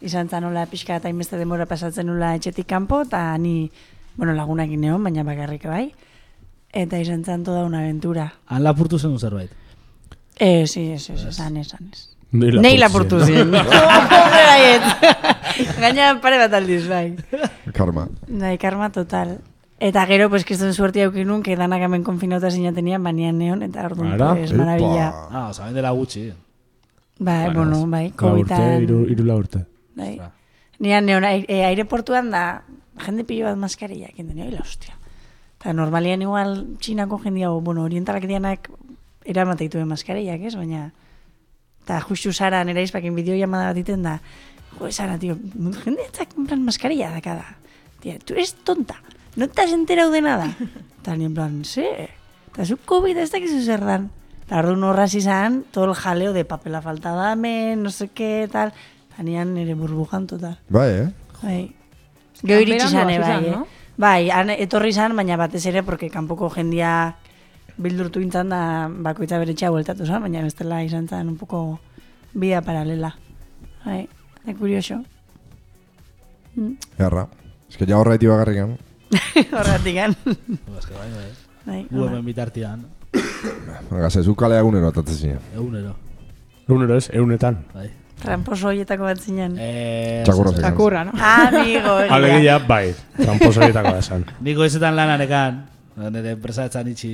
izan zen nola pixka eta inbeste demora pasatzen nula etxetik kanpo, eta ni, bueno, lagunakin neon, baina bakarrik bai. Eta izan zen toda una aventura. Han lapurtu zen zerbait. Eh, sí, ez, ez, esan, esan, ez. Nei Nei lapurtu zien. Baiet. Gaina pare bat aldiz, bai. Karma. Bai, karma total. Eta gero, pues, kriston suerti aukin nun, que danak hemen konfinauta zinatenian, banian neon, eta Ara, pues, maravilla. Ah, oza, dela gutxi. Bai, bueno, bai, covidan. iru, iru la urte. Bai. Nian neon, aire, e, aireportuan da, jende pilo bat maskarilla, kinten, oi, la hostia. Eta normalian igual txinako jendia, o, bueno, orientalak dianak eramateitu maskarillak, ez, baina... Eta justu Sara nera izpakin bideo llamada bat iten da, jo, Sara, tío, jende etzak plan mascarilla da cada. Tía, tú eres tonta, no te has enterado de nada. Eta ni en plan, sí, eta zu COVID ez dakizu zer dan. Eta orduan horraz izan, todo el jaleo de papela falta dame, no sé qué, tal. Eta nian nire burbujan total. Bai, eh? Bai. Gero iritsi zane, bai, zan, eh? no? Bai, han etorri izan, baina batez ere, porque kanpoko jendia bildurtu intzan da bakoitza bere txea bueltatu zan, baina bestela izan zen un poco vida paralela. Bai, de curioso. Mm. Erra. Ez que ja horreiti bakarrikan. Horregatik gan. Eske bai, bai. Bai, Gu hola. hemen bitartian, Venga, zezu kalea egunero atatzen zinen. egunero. Egunero ez, eunetan. Bai. Tramposo horietako bat zinen. Eh, Txakurra no? Amigo, egia. Alegia, bai, tramposorietako da esan. Niko ezetan lanan ekan, nire enpresa etzan itxi,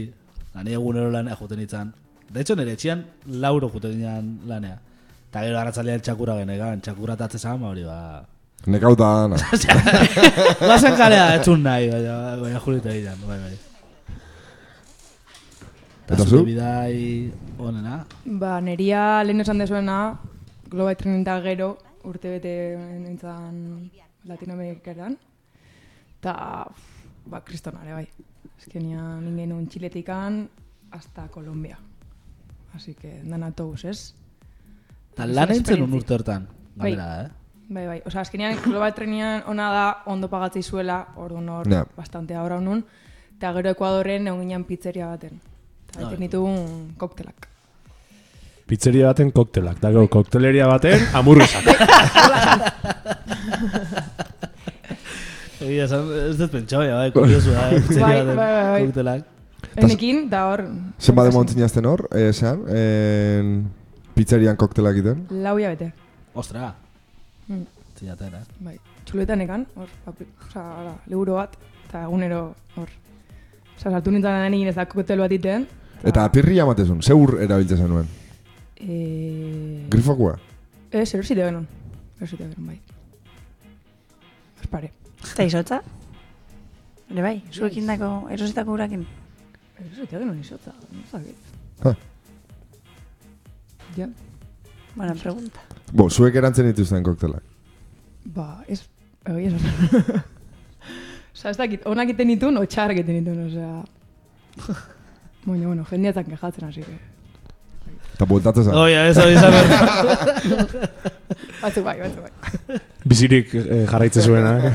nire egunero lanea juten itzan. De hecho, nire etxian lauro juten itzan lanea. Eta gero arratzalea txakura genekan, txakura tatze zan, ba hori, ba... Nekauta dana. Bazen kalea, etzun nahi, baina, baina jurita egin, bai, bai. Eta zu? bidai onena, Ba, neria lehen esan dezuena, Global Training da gero, urte bete nintzen Latinoamerikeran. Ta, ba, kristonare, bai. Ezkenia ningen un txiletikan hasta Colombia. Así que, dan autobus, ez? eta lan eintzen un urte hortan, Bai. eh? Bai, bai. Osa, azkenean Global Trainingan ona da ondo pagatzei zuela, orduan hor, Ja. bastante ahora nun. Eta gero Ekuadorren egon ginen pizzeria baten. Eta Ah, baiten ditugun koktelak. Pizzeria baten koktelak, dago kokteleria baten amurrizak. Egia esan, ez dut pentsau, ja, bai, kuriosu, bai, pizzeria Bai, baten bai, bai, bai. koktelak. Enekin, da hor... Zenbat demon zinazten hor, eh, zean, en, pizzerian koktelak egiten. Lau bete. Ostra, Mm. zinaten, eh? Bai. Txuletan ekan, hor, oza, ara, liburu bat, eta egunero, hor. Osa, saltu nintzen egin ez da koktel bat iten. Eta pirri amatezun, zeur erabiltzen zenuen. E... Grifokua. Ez, erosite genuen. Erosite genuen, bai. Espare. Eta izotza? Ere bai, zuekin dako, erositako urakin. Erosite genuen izotza, no zakit. Ha. Ja, Buena pregunta. Bo, zuek erantzen dituzten koktelak. ba, ez, egia esan. Osa, ez dakit, onak iten ditun, o txarrak iten ditun, osea... Baina, bueno, jendeatzen kejatzen, así que... Eta bueltatzen zen. Oia, ez hori izan Batzuk bai, batzuk bai. Bizirik eh, jarraitze zuena, eh?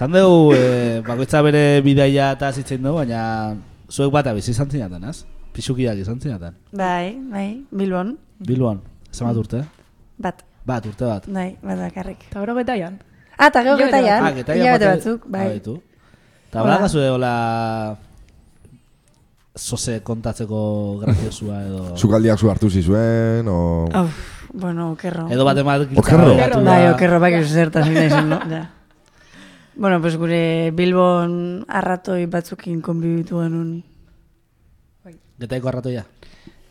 Zan dugu, eh, bakoitza bere bidaia eta zitzen dugu, baina zuek bat abizi izan zinaten, ez? Pixukiak izan zinaten. Bai, bai, Bilbon, Bilboan, zemat urte? bat, Bat, urte bat. bai, bat bakarrik. Eta gero getaian. Ah, eta gero getaian, Ah, getaian batzuk, bai. Baitu. Eta Hola. bala zue, hola... Zoze kontatzeko graziosua edo... Zukaldiak zu hartu zizuen, o... Uf, bueno, okerro. Edo bat emat Okerro. Bai, okerro, bai, que zertaz naizen, no? Ja. Bueno, pues gure Bilbon arratoi batzukin konbibitu genuen. Getaiko arratoia.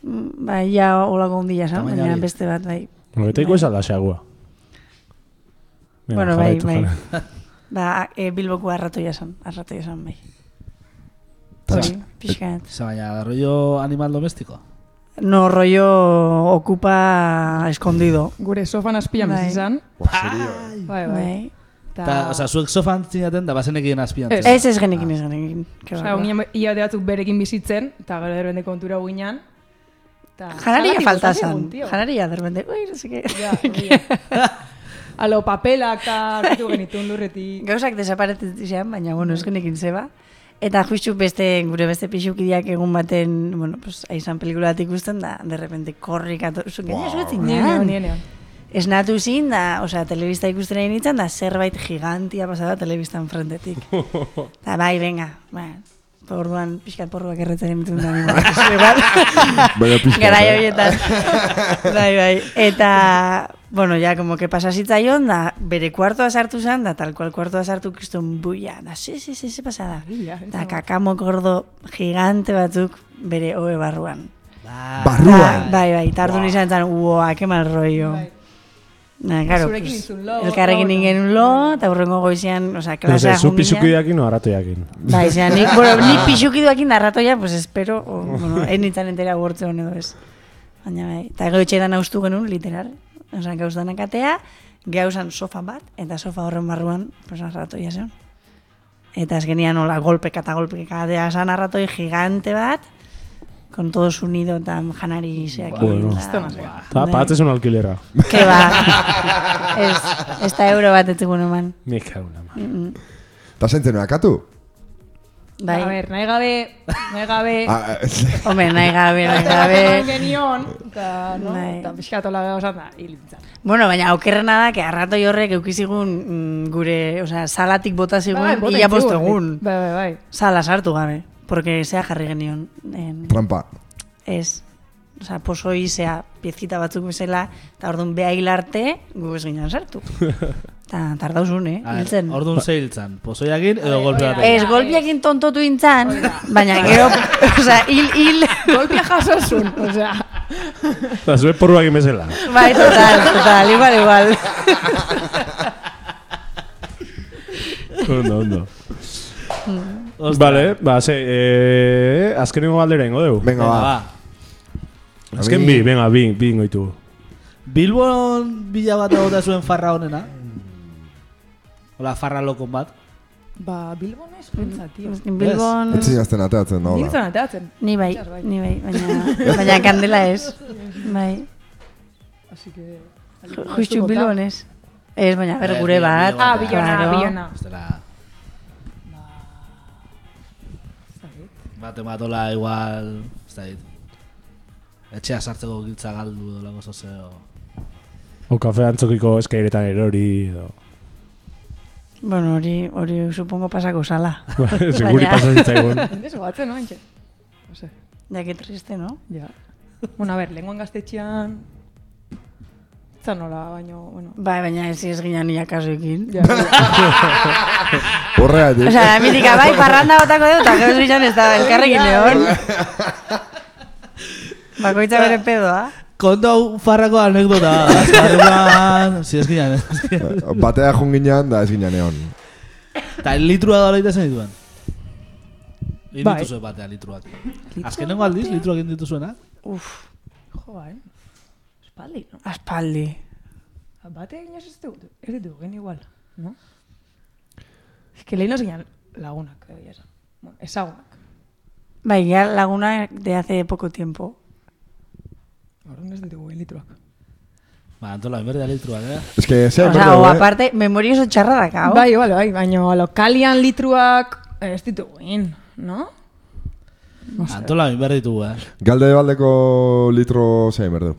Mm, Bai, ja olako ondila Tamaina baina beste bat, bai. Bueno, betaiko ez alda xagua. Venga, Bueno, bai, bai. Ba, e, Bilboko arratoia esan, arratoia esan, bai. Hori, pixkat. Ze baina, rollo animal domestiko? No, rollo ocupa escondido. Gure sofan azpian Bai. bizi izan. Bai, bai. Bai. Ta, oza, zuek sofan zinaten da bazenekien azpian. Ez. Ez ez genekin, ez genekin. Osea, ba, unien ia batzuk berekin bizitzen, eta gero derbende kontura guinan. Ta, Janaria falta zan. Janaria, derbende, ui, no seke. Ja, ja. Alo, papelak eta hartu genituen lurretik. Gauzak desaparetzen zian, baina, bueno, ez genekin zeba. Eta justu beste, gure beste pixukideak egun baten, bueno, pues, aizan pelikulatik ikusten da, de repente korrik ato, zu, gaina Wow. zuetzin Nienean, nienean. Esnatu zin, da, osea, telebista ikusten nahi nintzen, da zerbait gigantia pasada telebistan frentetik. Da, bai, venga, bai. Orduan, pixkat porruak erretzen emitun da. Baina pixka. Garai eh? horietan. bai, bai. Eta, bueno, ja, como que pasa zitzaion, da, bere kuartoa sartu zen, da, tal cual kuartoa sartu kiston buia, da, se, se, se, se pasada. Da, kakamo gordo gigante batzuk bere oe barruan. Ba, Barruan. Bai, bai, tardu nizan zen, uoa, que mal rollo. Bai. Na, claro, pues, izun lo, elkarrekin lo, ingen lo, eta hurrengo goizian, osea, Ez, klasea ez, zu junginean. pisukideakin o arratoiakin. Bai, zera, nik, bueno, nik pixukiduakin narratoia, pues espero, o, bueno, ez nintzen entera gurtze honen edo ez. Baina bai, eta gero etxeetan haustu genuen, literal. Osa, gauz danak atea, gauzan sofa bat, eta sofa horren barruan, pues narratoia zen. Eta azkenian hola golpeka eta golpeka atea zan narratoi gigante bat, con todo su nido eta janari zeak. Bueno. Esto no sé. Un alquilera. Que ba, ez, ez da euro bat etzegun eman. La mano. Mm, mm. Ta zentzen akatu? Bai, A ver, nahi gabe, nahi gabe, Ah, eh, hombre, nahi gabe, nahi gabe. genion, eta, no? Bai. Eta pixkatola gauzan da, hilintzan. Bueno, baina aukerrena da, que arratoi horrek eukizigun mm, gure, osea, salatik bota zigun, Bai, bota ia itzigun. bostu egun. Bai, bai, bai. Sala sartu gabe, porque zea jarri genion. En, trampa. ez, osea, posoi zea piezita batzuk bezala, eta orduan beha hilarte, gu ez ginen sartu. Eta tardauzun, eh, hiltzen. orduan zeiltzan, pozoiakin edo Bai, golpe hori da. batekin. Ez, golpiakin tontotu intzan, baina gero, osea, hil, hil, Golpia jasosun, osea. Eta zue porruak imezela. bai, total, total, igual, igual. Ondo, ondo. Ostra. Vale, ba, ze, eh, azkenengo galdera ingo. Venga, Venga, ba. Ba. Azken bi, venga, bi, bi ingoitu. Bilbon bila bat egota zuen farra honena? Hola, farra lokon bat. Ba, Bilbon ez pentsa, tio. Bilbon, Etzi azten ateatzen da, Nintzen hola. ateatzen. ni bai, bai. ni bai, baina, baina kandela ez. Bai. Así que... Ju- Justu Bilbon ez. Ez, baina, ber, Ez, gure bat. Ah, Bilona, claro. Bilona. Ostera. Bate matola igual, ez da dit. Etxea sartzeko giltza galdu edo lako zozeo. O kafe antzokiko eskairetan erori, edo. Bueno, hori, hori supongo pasako sala. Seguri Baina- pasa zitzaigun. Entes batzen, no, entxe? No sé, Ja, que triste, no? ja. Bueno, a ver, lenguan gaztetxean... Zan nola, baino, bueno... Bai, baina ez ez ginen nia kasuekin. Ja, ja. Horregatik. Osea, mitika bai, parranda botako dut, eta gero zinan ez da elkarrekin egon. Bakoitza bere pedoa. Konto hau farrako anekdota, azkarruan, si ez ginen, ez ginen. Batea jun ginean, da ez ginean egon. Eta litrua da hori zen dituen. Egin Bai. dituzue batea litruak. Azkenengo aldiz, litruak egin dituzuena? Uf, Jo, bai. Espaldi, no? aspaldi. Bate inoz ez dugu, ez dugu, gen igual, no? Es que leheno zinan lagunak, egia esan. Bueno, ezagunak. Bai, ya laguna de hace poco tiempo. Horren ez ditugu, litruak. Ba, antola, enberdea litruak, eh? Ez que, ze, O sea, o aparte, memoria oso txarra dakau. Bai, bai, bai, baina lokalian litruak ez ditugu egin, no? Antola, enberde ditugu, eh? Galde baldeko litro zein berdu.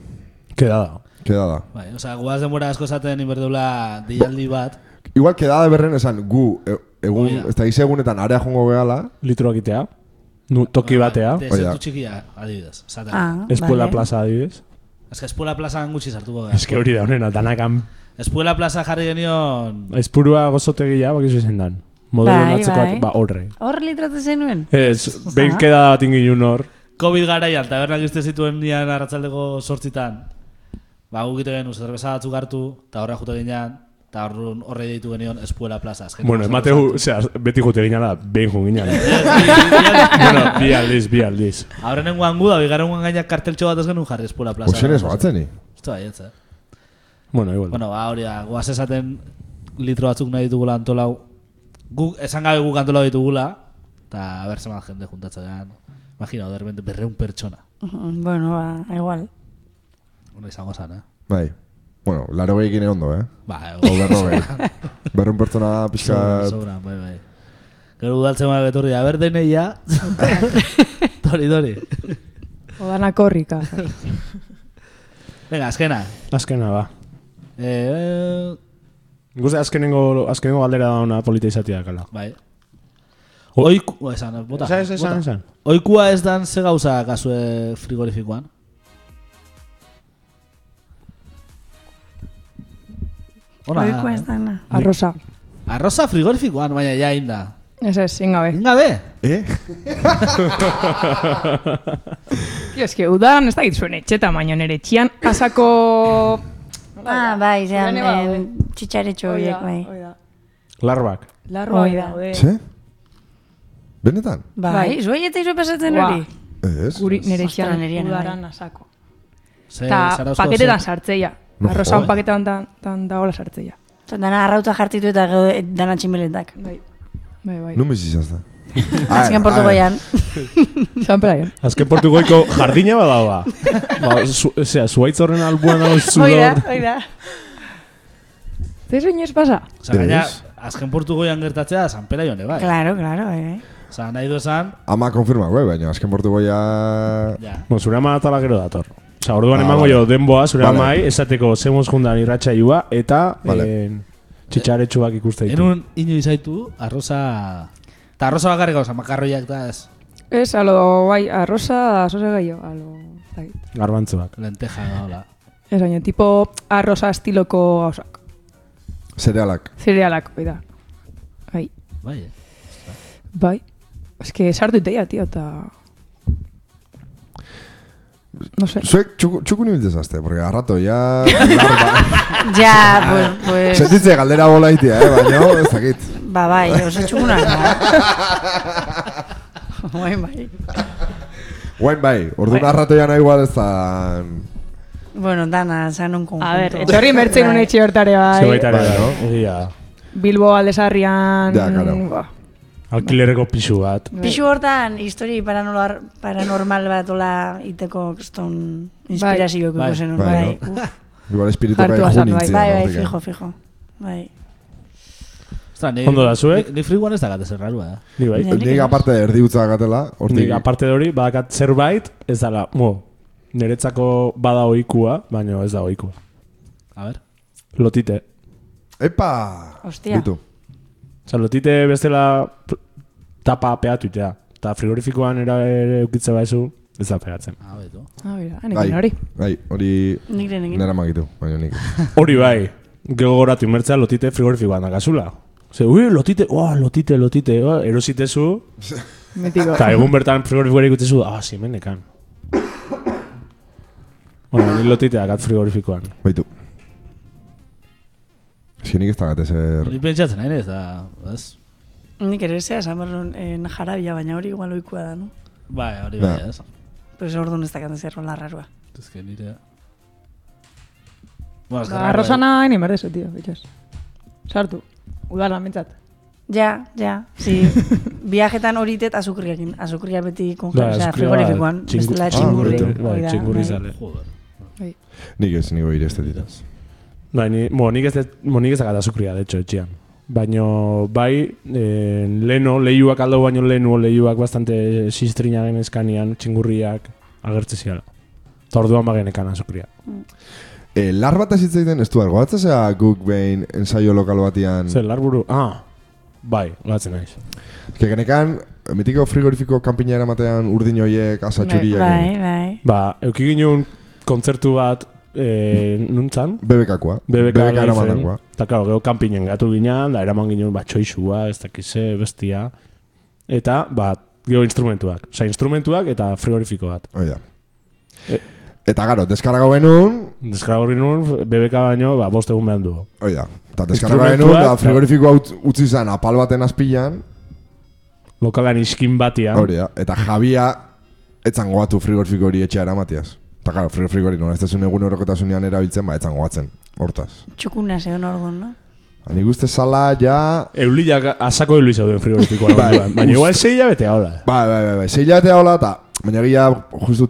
Quedada. Kedada. Bai, osea, guaz denbora asko esaten inberdula deialdi bat. Igual kedada berren esan gu, e, egun, ez da egunetan area jongo gehala, Litroak itea. Nu, toki batea. Desertu Oia. txikia, adibidez. Zaten. Ah, Espuela vale. plaza adibidez. Ez que Espuela plazan gutxi sartuko gara. Ez que hori da honena, danakan Espuela plaza jarri genion... Aizpurua gozotegia, bakizu izen dan. Modelo Bai, natzeko, bai. ba, horre. Hor litratu zenuen? Ez, behin keda bat ingin hor. Covid garaian, tabernak izte zituen nian arratzaldeko sortzitan. Ba, guk ite genuen, zerbeza batzuk hartu, eta horra jute ginean, Eta horren horre ditu genion espuela plaza. azken Bueno, emateu, sartu. osea, beti jute ginala, behin jun ginala. bueno, bi aldiz, bi aldiz. Aurrenen guangu da, bigarren guan gainak karteltxo bat ez genuen jarri espuela plaza. Uxen ez batzeni. Ez da baietz, eh? Bueno, igual. Bueno, ba, hori da, guaz esaten litro batzuk nahi ditugula antolau. Guk, esan gabe guk antolau ditugula, eta a ber zeman jende juntatzen gehan. Imagina, de repente, berreun pertsona. Bueno, ba, igual. Bueno, izango zan, eh? Bai. Bueno, laro gehiakin ondo, eh? Ba, O berro gehi. Berrun pertsona pixka... Sobra, bai, bai. Gero udaltzen gara betorri, a ber deneia. Dori, dori. Odana korrika. Venga, azkena. Azkena, ba. Eh, Guste azkenengo, azkenengo galdera da ona polita izatea kala. bai. Oiku, esan, bota. Esan, esan, esan. Oikua ez dan ze gauza kasue frigorifikoan? Ona, Oikoa ez dana. Arroza. Arroza frigorifikoan, baina ja inda. Ez ez, zingabe. Ingabe? Eh? Eske, udan ez da zuen etxeta, baina nire etxian asako... Ah, bai, zean, eh, txitxaretxo horiek, bai. Larbak. Larroa Hoi da. daude. Ze? Benetan? Bai, Bai. zuei eta izo pasatzen hori? Ez? Guri nire Ostra, etxian nirian, udaran bai. asako. Eta zarauzko paketetan ze- sartzeia. No Arroza un jode. paketetan tan, tan dagoela sartzeia. Eta Dana arrauta jartitu eta eh, dana tximeletak. Bai. Bai, bai. Nu bizizaz da. Azken portu goian. Zanpera gen. Azken portugoiko jardina bada ba. ba zu, osea, zuaitz horren albuan dago Oida, zudor. oida. Zer inoiz pasa? Osa, gaina, Ez. azken portu goian gertatzea, San Pela jone, bai. Claro, claro, bai, bai. Osa, nahi du esan, Ama konfirma, gue, baina azken portu goia... ja. Bueno, zure ama atala gero dator. Osa, orduan Ah, emango vale. jo denboa, zure Vale. amai, esateko zemoz jundan irratxaiua, eta Vale. eh, txitxaretsuak ikuste ditu. Enun inoiz zaitu, arroza... Eta arroza bakarrik gauza, makarroiak da ez Ez, alo, bai, arroza, sose gaio, alo. Garbantzuak. lenteja da, hola. Ez baina, tipo arroza estiloko gauzak. Cerealak. Zerealak, bai da. Bai, Bai, eh? bai. Ez que sartu iteia, tio, eta... No sé. Zuek txuku, txuku nibiltez azte, porque arrato ya... Ja, pues, pues, Sentitze galdera bola itia, eh, baina ez dakit. ba, bai, oso txukuna. Bai, bai. Guain bai, orduan arrato ya nahi igual ez da... Bueno, dana, zan un conjunto. A ver, etorri mertzen un etxe bertare Ze bai. baita ere, Bai, da, no? Bilbo aldesarrian... Ja, claro. Alkilerreko pisu bat. Pixu hortan, histori paranormal, paranormal bat ola iteko kriston inspirazio Bai. ikuko zenun. Bai, Bai, no? uf, Igual espiritu bai azan, jun bai. bai, bai, fijo, fijo. Bai. Ostra, ni, Ondo da zuek? Ni, ni friguan ez dakat ezer rarua, eh? Ni bai. Ni- aparte erdi utza gatela, hortik... Nik aparte hori, badakat zerbait, ez dala, mo, niretzako bada ohikua, baina ez da ohikua. A ber. Lotite. Epa! Hostia. Bitu. Osa, lotite bestela p- tapa peatutea. Eta frigorifikoan era ere ukitze baizu, ez da pegatzen. A betu. Ah, mira, Bai, hori. bai, hori Nik denekin. nera magitu, baina nik. Hori bai, gogoratu inmertzea lotite frigorifikoan dakazula. Ze, ui, lotite, oh, lotite, lotite, oh, erositezu, Mitiko. eta egun bertan frigorifikoa ikutzezu, ah, zimenekan. Bueno, ni lotite dakat frigorifikoan. Baitu. Ez nik ez dagat ezer... Ni pentsatzen nahi ez da, ez? Nik ere zea, esan berron, en jarabia, baina hori igual oikua da, no? Bai, hori bai, ez? Pues orduan ez dakat zer rola rarua. Ez que nire... Bueno, ez Ba, raro, arroza eh? nahi ni merdezu, tio, bitxas. Sartu. Udala mentzat. Ja, ja, si viajetan horitet azukriakin. Azukria beti azukria, frigorifikoan, bestela Ah, txingurri. baitu, Bai, da, txingurri bai. zale. Nik ez, nik oire estetitaz. Bai, ni, mo, nik ez, mo, nik ez dakat azukria, de hecho, etxean. Baina, bai, eh, leno, lehiuak aldo baino leno, lehiuak bastante sistrina genezkanian, txingurriak, agertze ziala. Eta orduan bagenekan azukria. E, lar bat ezitzaiten ez du algo, zea guk behin ensaio lokal batian... Zer, larburu, ah, bai, gatzen naiz. Que genekan, mitiko frigorifiko kanpina eramatean urdin hoiek, asatxuriak... Bai, bai. Ba, euki ginen kontzertu bat, eh, nuntzan, BBK Liven. eramandakoa. Eta, karo, gero kanpinen gatu ginen, da eraman ginen, ba, txoixua, ez dakize, bestia. Eta, ba, gero instrumentuak. Osa, instrumentuak eta frigorifiko bat. Hoi da. E- Eta garo, deskargau genuen, Deskargorri nuen, BBK baino, ba, bost egun behan du. hoi da. Eta genuen, Instrumentuak, da frigorifikoa ut, utzi zen apal baten azpilan, Lokalan iskin batian. hori da. Eta Javia, etzan goatu frigorifiko hori etxea eramatiaz. Eta garo, frigorifiko hori, nola ez tezun egun horrekotasunean erabiltzen, ba, etzan goatzen. Hortaz. Txukuna zegoen orgon, no? Ani guzti zala, ja... Eulilak asako euli zauden frigorifikoa. Bai. Baina igual zeila bete hola. Bai, bai, bai, bai. Seila eta hola, eta... Baina gila, justu,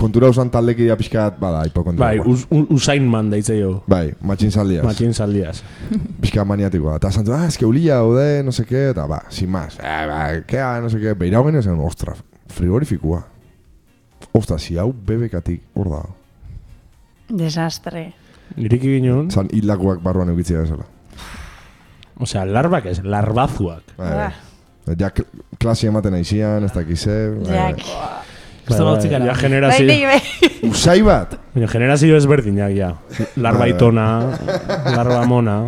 kontura usan taldeki da pixkat, bada, hipokontua. Bai, us, usain man daitze jo. Bai, matxin zaldiaz. Matxin saldiaz. Pixka maniatikoa. Eta esan du, ah, eske ulilla daude, no sé qué, eta ba, sin más. Eh, ba, kea, no sé qué. Beira hogen esan, ostra, frigorifikua. Ostra, si hau bebekatik, hor da. Desastre. Iriki ginen, Zan hilakoak barruan eukitzia bezala. osea, larbak ez, larbazuak. Bai, bai. Ja, kl- klasi ematen aizian, ez dakize. Bai, Jak. utzi gara. ja generazio, bai. Usai bat! baina generazio ezberdinak, ja. Larba Bai, bai. itona, larba mona.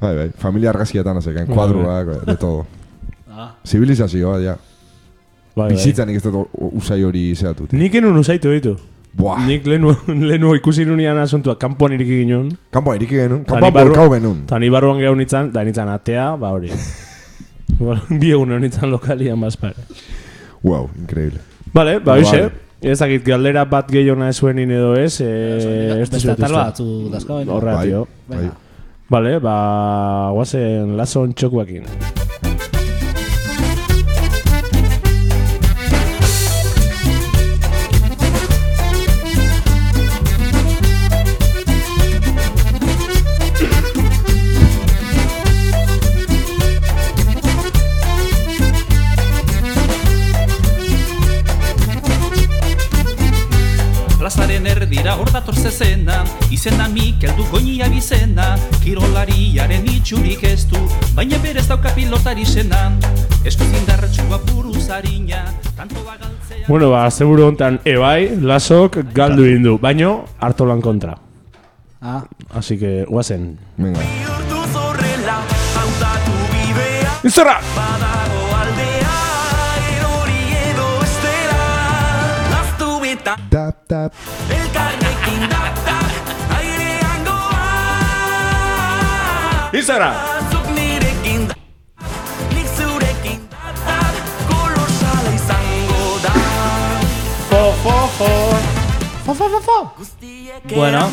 Bai, bai, familia argazkietan, qué, kuadruak, de todo. Ah, Zibilizazioa, ja. Bai, bai. Bizitzan nik ez dut usai hori zehatut. Nik enun usaitu ditu. Buah, Nik lehenu, lehenu ikusi nunian asuntua, kanpoan iriki ginen. kanpoa iriki genuen, Ta kanpoa ni barru- bolkau genuen. Ta ni barruan gehun nintzen, da nintzen atea, ba hori. Bi egun nintzen lokalian bazpare. Wow, increíble. Vale, ba Vale. hoxe. Ez dakit galdera bat gehiona zuenin edo ez, eh, ez beste atal batzu dazka baina. Horra, Bai, tio. bai. Vale, ba, guazen lazon txokuakin. Plazaren dator zezena Izena Mikel du goinia bizena Kirolariaren itxurik ez du Baina berez dauka pilotari senan Esku zindarratxua buruz harina Tanto bagaltzea Bueno, ba, zeburu hontan ebai, lasok galdu indu, baino hartolan kontra. Ah, Así que, guazen. Venga. Izorra! Tap, tap. Izorra! Fo, fo, fo. bueno.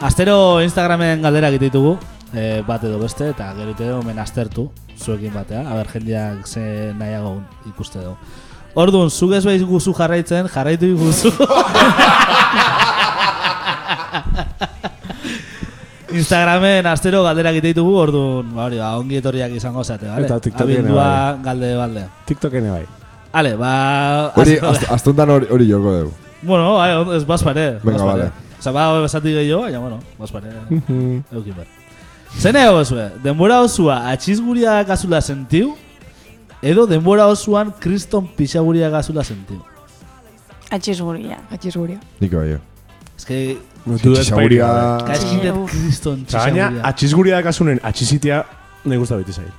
Astero Instagramen galdera egite ditugu, eh, bat edo beste, eta gero ite omen aztertu, zuekin batea, aber jendeak ze nahiago ikuste du. Orduan, zuk ez behiz guzu jarraitzen, jarraitu iguzu. Instagramen astero galdera egite ditugu, orduan, ba hori, ba, ongi etorriak izango zate, bale? Eta TikToken bai. galde balde. TikToken ebai. Ale, ba... Hori, astuntan hori hori joko dugu. Bueno, bai, ez bazpare. Venga, vale. Osa, ba, besati gehiago, baina, bueno, bazpare. Eukin bat. Zene hau zue, denbora osua atxizguria gazula sentiu, edo denbora osuan kriston pixaguria gazula sentiu. Atxiz guria. Atxiz guria. Nik bai, jo. Ez que, Mutu Txisaguria... kaeskindet Uf. kriston Eta gaina, txisaguria. atxizguria dakasunen, atxizitia, nahi guzta beti zait.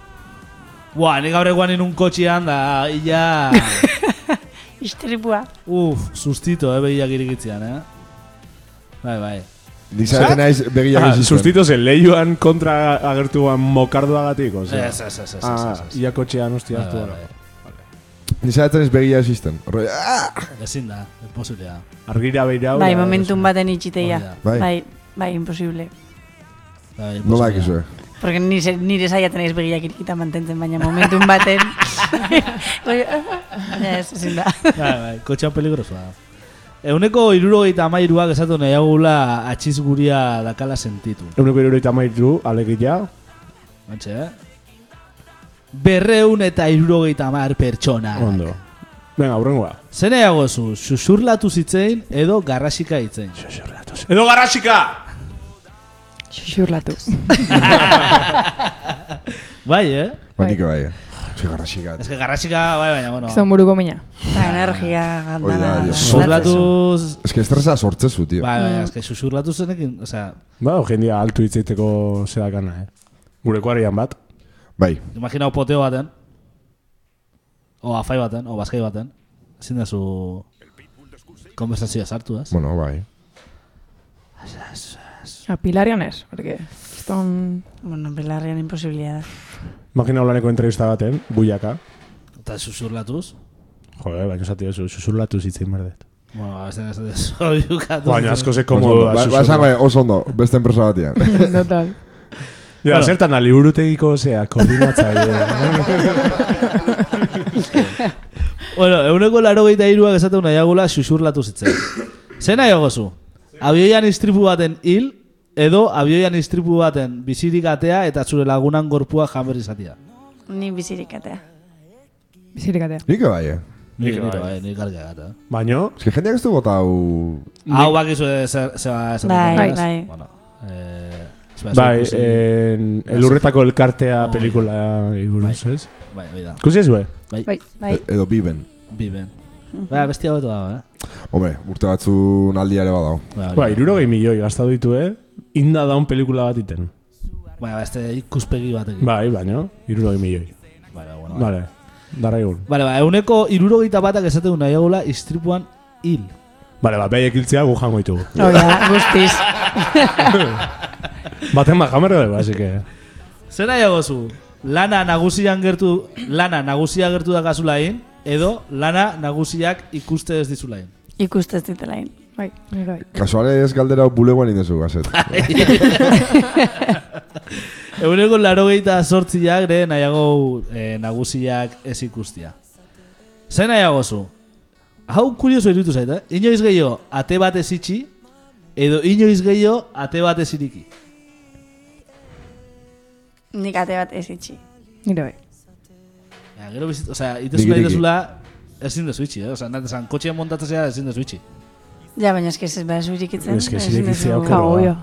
Buah, nik gaur eguan inun kotxian da, illa... Istripua. Uf, sustito, eh, behiak irikitzean, eh? Bai, bai. Nik zaten naiz begiak Ah, izisten. sustito zen, lehiuan kontra agertuan mokarduagatik, osea. Ez, ez, ez, ez, Ah, ez, ez. ia kotxean hostia Bai, hartu bai, gara. bai. Nik zaten ez begia. Rollo, ah! Ezin da, imposiblea. Argira beirau. Bai, da, momentum baten itxiteia. Da. Bai. Bai, bai, imposible. Bai, Nola imposiblea. ekizue? Porque nire, nire saiatzen ez begiak irikita mantentzen, baina momentum baten... Bai, Baina ez, ezin da. Bai, bai, kotxean peligrosoa da. Euneko irurogeita amairuak esatu nahiagula atxiz guria dakala sentitu. Euneko irurogeita mairu, alegia. Bantxe, eh? Berreun eta irurogeita amar pertsona. Ondo. Venga, aurrengoa. Zer nahiago zu, susurlatu zitzein edo garrasika itzein. Edo garrasika! Xuxurlatuz. Bai, eh? Ba, Bai. nik bai, eh. Zigarrasikat. Ez que garrasika, bai, baina, bueno. Zon buruko mina. Ba, energia gandana. jo. Susurlatuz... Ez que estresa sortzezu, tio. Bai, bai, ez que susurlatu zenekin, osea, Ba, jendia altu hitzeiteko zedakana, eh. Gureko arian bat. Bai, imaginau poteo baten, o afai baten, o bazkai baten, ezin da zu konversazioa sartu, ez? Bueno, bai. A Pilarian ez, porque eston... Bueno, belarrian imposibilia da. Makina holaneko entrevista baten, buiaka. Eta susurlatuz. Jode, baina zati oso, susurlatu zitzen berdet. Bueno, ez da ez soiukatu. Baina asko ze komodo Ba, ba, esango, oso ondo, beste enpresa batian. Total. Ja, Bueno. zertan da, liburutegiko, zea, koordinatzaile. Bueno, euneko laro gehieta iruak esateu nahiagula susurlatu zitzen. Zer nahiago zu? Abioian istripu baten hil, edo abioian istripu baten bizirik atea eta zure lagunan gorpua jamber izatea. Ni bizirik atea. Bizirik atea. Nik bai, eh? Nik, bai. bai, nik argia gata. Baino, Ez que jendeak ez du bota hau... Hau bakizu zer zeba esan Bai, bai. Bueno, eh, bai, en, elurretako elkartea Bai. pelikula iburuz, ez? Bai, bai da. Ikusi ez, be? Bai, Bai. Bai. E- Edo biben. biben. Bai, bestia hobeto dago, eh? Hombre, urte batzun aldia ere badao. Bai, Ba, da. iruro gehi milioi gastatu ditu, eh? Inda daun pelikula bat iten. Bai, ba, este ikuspegi batekin. Bai, baino, iruro gehi milioi. Bai, bai, bueno. Bai. Vale, darra egun. Vale, ba, euneko irurogeita batak esateu nahiagula istripuan hil. Vale, ba, behaiek hiltzea gu jango ditugu. Oia, guztiz. Baten ba, jamerro dugu, así que... Zer nahiago zu? Lana nagusian gertu, lana nagusia gertu da kasulain, edo lana nagusiak ikuste ez dizulain. Ikuste ez ditelain. Bai, nire bai. Kasuale ez galdera bulegoan indezu gazet. Eguneko laro sortziak, ere, nahiago eh, nagusiak ez ikustia. Zer nahiago zu? Hau kurioso irutu zait, eh? Inoiz gehiago ate bat ez itxi, edo inoiz gehiago ate bat ez iriki. Nik ate bat ez itxi. Nire bai. Ja, gero bizit, osea, itezu Digi, nahi dezula, ezin dezu itxi, eh? Osea, nahi desan, kotxean montatzea ezin dezu itxi. Ja, baina ez behar zurikitzen. Ez que zurikitzea dezu- okero. Ja, obvio.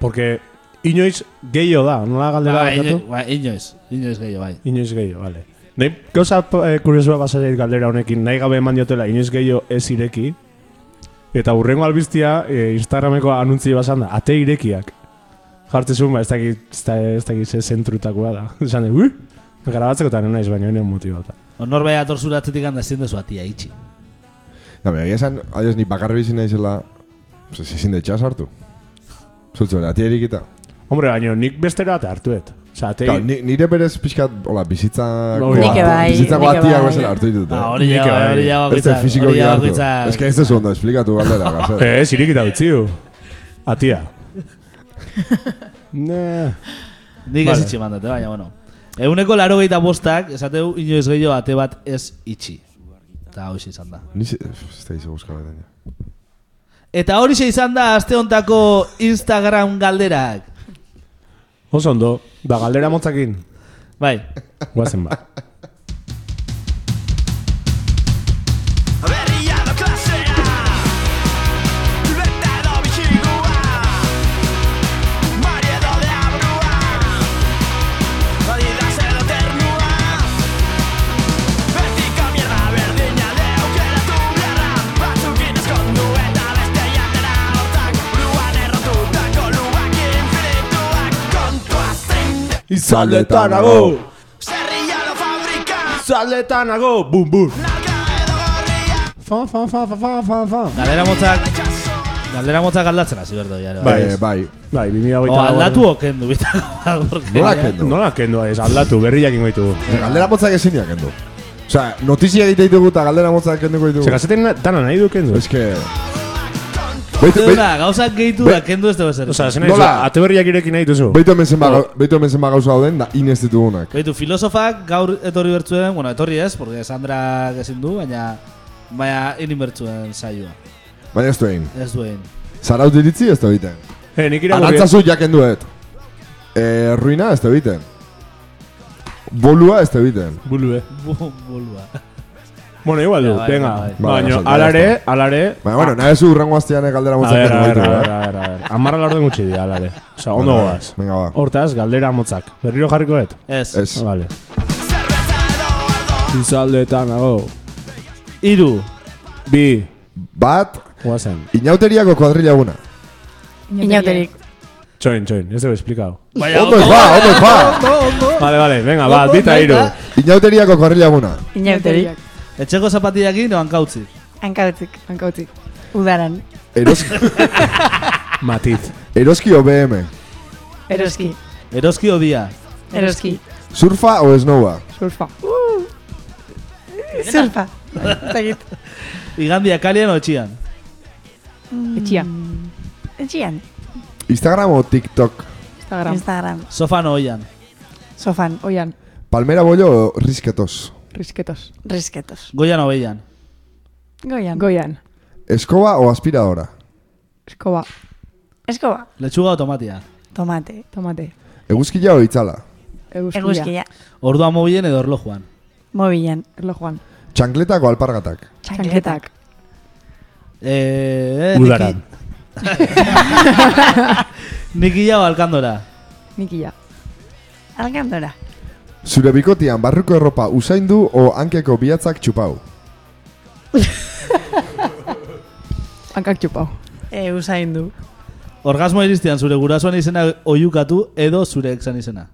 Porque inoiz gehiago da, nola galdera Ba, bakatu? ino, ba, inoiz, inoiz gehiago, bai. Inoiz gehiago, vale. Nahi, gauza eh, kuriosua basaiait galdera honekin, nahi gabe eman diotela inoiz gehiago ez ireki, eta urrengo albiztia eh, Instagrameko anuntzi basan da, ate irekiak. Jartzezun, ba, ez dakit, ez da- ez dakit ze zentrutakoa da. Esan de, ui, grabatzeko eta nena izbaino, nena motibauta. Honor bai atorzura atzetik handa ezin dezu atia itxi. Da, bera, esan, adios, ni bakarri bizi naizela, pues, ezin de txas hartu. Zutzu, ati erikita. Hombre, baino, nik bestera eta hartuet. Osa, ate, Claro, ni, nire berez pixkat, hola, bizitzako... Nik bai, Bizitzako nik atiak bai. bezala hartu ditut. Eh. hori Nik ja, bai. hori ja Ez da hori bakoitzak. Ez que ez dezu ondo, esplikatu galdera, gazet. eh, zirikita utziu. Atia. ne. Nik Vale. ez itxi mandate, baina, bueno. Eguneko laro gehieta bostak, esateu inoiz gehiago ate bat ez itxi. Eta hori izan da. Ni. Ez da izo. Eta hori izan da aste hontako Instagram galderak. Oso ondo, ba, galdera motzakin. Bai, Guazen ba. Izaldetanago! Zerria lo fabrika Izaldetanago! Bum, bum! Narka edo gorria Fa, fa, fa, fa, fa, fa, fa. galdera motzak, galdera motzak aldatzen hasi berdo ja. Bai, Eh, bai. Bai, 2008 O aldatu okendu, bita. Nola kendu? Nola kendu ez, aldatu, berriak ingo ditugu. Galdera motzak ezin kendu. Osea, notizia egite ditugu eta galdera motzak kenduko ditugu. Ze gazeten dana nahi du kendu. Ez beitu, Duna, gauzak gehitu da, kendu ez dugu zer. Osa, zen Nola? ate berriak irekin nahi duzu. beitu hemen zenba, gau- beitu hemen zenba gauza dauden da inez ditugunak. Beitu, filosofak gaur etorri bertzuen, bueno, etorri ez, porque Sandra ezin du, baina baina inin bertzuen saioa. Baina ez du egin. Ez duen. Zaraut iritzi ez du egiten. Eh, nik irakurri. Arantzazu jaken duet. Eh, ruina ez du egiten. Bolua ez du egiten. Bulue. Bolua. Bueno, igual du, venga. Baina, Bai, alare, alare. Baina, bueno, nahi zu urrengo astean eh, galdera motzak kendu a ver, a ver, eh? a ver. Amarra la orden gutxi dira, alare. Osa, ondo goaz. Venga, ba. Hortaz, galdera motzak. Berriro jarriko et? Ez. Ez. Vale. Zerbeza edo ardo Izaldetan, nago. Iru. Bi. Bat, Guazen. inauteriako kuadrilla eguna. Inauterik. Txoin, txoin, ez dugu esplikau. Ondo ez ba, ondo ez ba. Vale, vale, venga, bat, bita iru. Inauteriako kuadrilla eguna. Etxeko zapatiakin edo hankautzi. Hankautzik, Hankautzik. udaran. Eroski, Matiz. eroski o BM? Eroski. Eroski odia. Eroski. Surfa o snowa? Surfa. Surfa. Zagit. Igandia kalian o txian. Etxia. Etxian. Instagram o TikTok? Instagram. Instagram. Sofan oian. Sofan. Oian. Palmera bollo o risketos? Risketos. Risketos. Goian obeian. Goian. Goian. Eskoba o aspiradora? Eskoba. Eskoba. Lechuga o tomatia. Tomate. Tomate. Eguzkila o itzala? Eguzkia. Eguzkia. Ordua mobilen edo orlojuan. Mobilan. Erlojuan. Txankletak o alpargatak? Txankletak. Eh, eh, Udaran. Nikilla o alkandora. Nikilla. Alkandora. Zure bikotian barruko erropa usaindu o hankeko bihatzak txupau? Hankak txupau. E, usain du. Orgasmo iristian zure gurasoan izena oiukatu edo zure exan izena.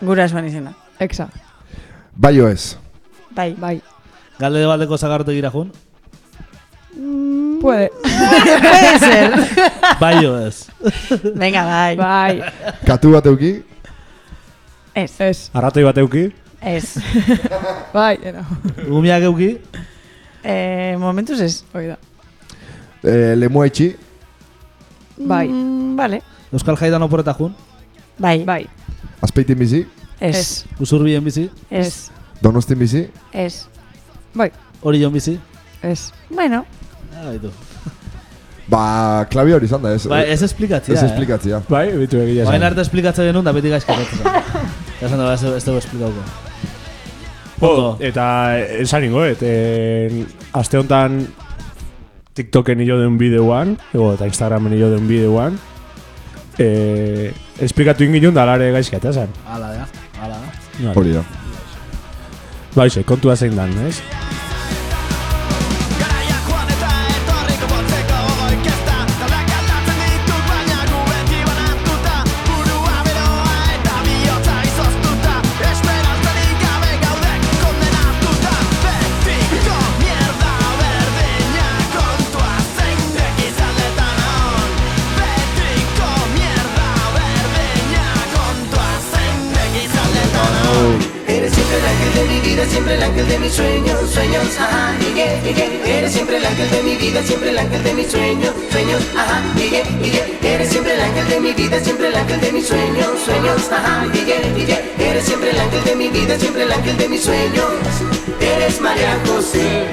Gurasoan izena. Exa. Bai o ez? Bai. Bai. Galde bateko zagarrote gira jun. Puede. Puede ser. Bai o ez. Venga, bai. Bai. Katu bat euki? Ez. Ez. Arratoi bat euki. Ez. Bai. Eno. Gumiak euki. Eh, momentuz ez. Hoi da. E, lemua itxi? Bai. Mm, vale. Euskal jaidan oporeta jun. Bai. Bai. Azpeitin bizi? Ez. Usurbien bizi. Ez. Donostin bizi? Ez. Bai. Orion bizi. Ez. Bueno. Ah, baitu. Ba, klabi hori izan da, ez? Bai, ez esplikatzia, Ez eh? esplikatzia. Bai, bitu egia Baina esan. arte esplikatzen genuen da beti gaizkatzen. Esan da, ez dugu esplikauko. Oh, Ondo. eta esan ingo, et, eh, aste honetan TikToken hilo den bideoan, ego, eta Instagramen hilo den bideoan, eh, esplikatu ingilun da lare gaizka, eta esan. Hala, da. Hala, da. Hori da. Baixe, kontua zein dan, ez? Garaia mi vida, siempre el ángel de mis sueños, sueños, ajá, Miguel, Miguel. Eres siempre el ángel de mi vida, siempre el ángel de mis sueños. Eres María José.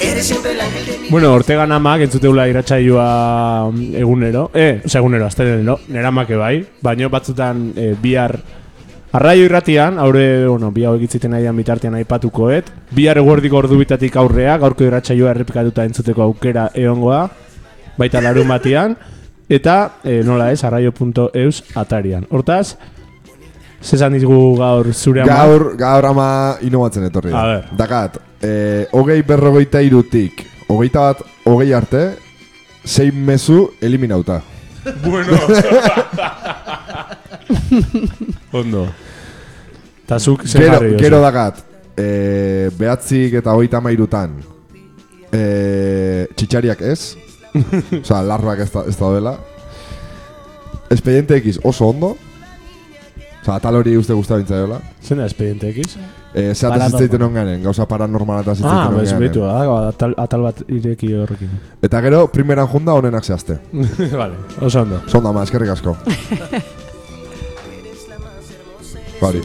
Eres siempre el ángel de mi Bueno, Ortega namak entzuteula iratsaioa mm, egunero, eh, osea egunero, astelenero, neramake bai, baino batzutan eh, bihar Arraio irratian, aurre, bueno, bi hau egitziten nahian bitartean aipatukoet, bihar eguerdiko ordu bitatik aurrea, gaurko irratsaioa errepikatuta entzuteko aukera egongoa, baita larun batean, eta eh, nola ez, arraio.eus atarian. Hortaz, zesan dizugu gaur zure ama? Gaur, gaur ama inobatzen etorri. A ber. Dakat, eh, hogei berrogeita irutik, hogeita bat, hogei arte, zein mezu eliminauta. Bueno. Ondo. Ta zuk zer Gero, jarri gero dakat, eh, behatzik eta hogeita mairutan, eh, txitxariak ez, Osa, larroak ez, da, ez daudela. Expediente X oso ondo. Osa, tal hori uste guztia bintzaiola. Zen da Expediente X? Eh, zeatez Paranormal. zitzaiten onganen, gauza paranormal eta Ah, zitzaiten bez, betu, ah, atal, atal bat ireki horrekin. Eta gero, primeran junda honenak zehazte. vale, oso ondo. Zonda ma, eskerrik asko. Bari.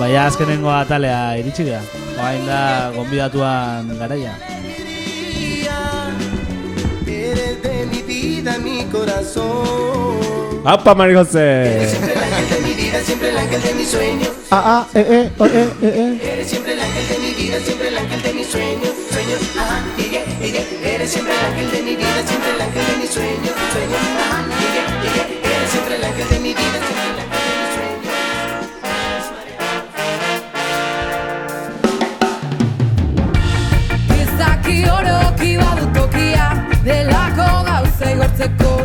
Baina azkenengo atalea iritsi gara. Baina da gonbidatuan garaia. Eres de mi vida, mi corazón. Apa, Mari José! Siempre el ángel de mi vida, siempre el ángel de mis sueños. Ah, ah, eh, eh, oh, eh, eh, eh. Eres siempre el ángel de mi vida, siempre el ángel de mis sueños, sueños, ajá, Miguel, Miguel. Eres siempre el ángel de mi vida, siempre el ángel de mis sueños, sueños, ajá, Miguel, Miguel. Eres siempre el ángel de mi vida, siempre gauza igortzeko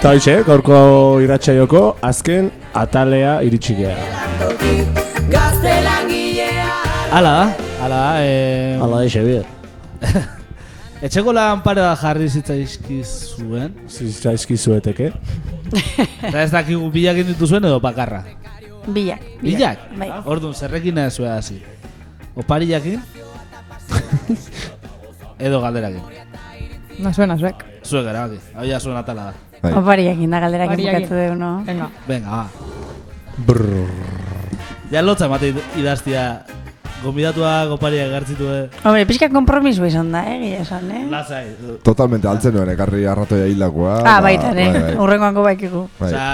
Eta hoxe, gaurko irratxaioko azken atalea iritsikea. Ala da, ala da, eh, Hala da, Xavier. etxeko lan pare bat jarri zitzaizkizuen. Ziztaizki zueteke. Eta ez dakigu bilak egin dituzuen edo bakarra. Bilak. Bilak? Bai. Orduan, zerrekin ez zuen hasi. Opariakin? edo galderakin. Na suena, zuek. Zuek gara, baki. Hau ja zuen atala da. Bai. Opariakin da galderak Opariakin. bukatu dugu, no? Venga. Venga, ba. Brrr. Ja lotza emate idaztia Gonbidatua goparia gartzitu eh? Hombre, pixka kompromiso izan da, eh, gila esan, eh? Lasai. Totalmente altzen nuen, ekarri arratoia hilakoa. Ah, ba, baita, bai, ere, bai. urrengoango baikigu. Bai. Osa,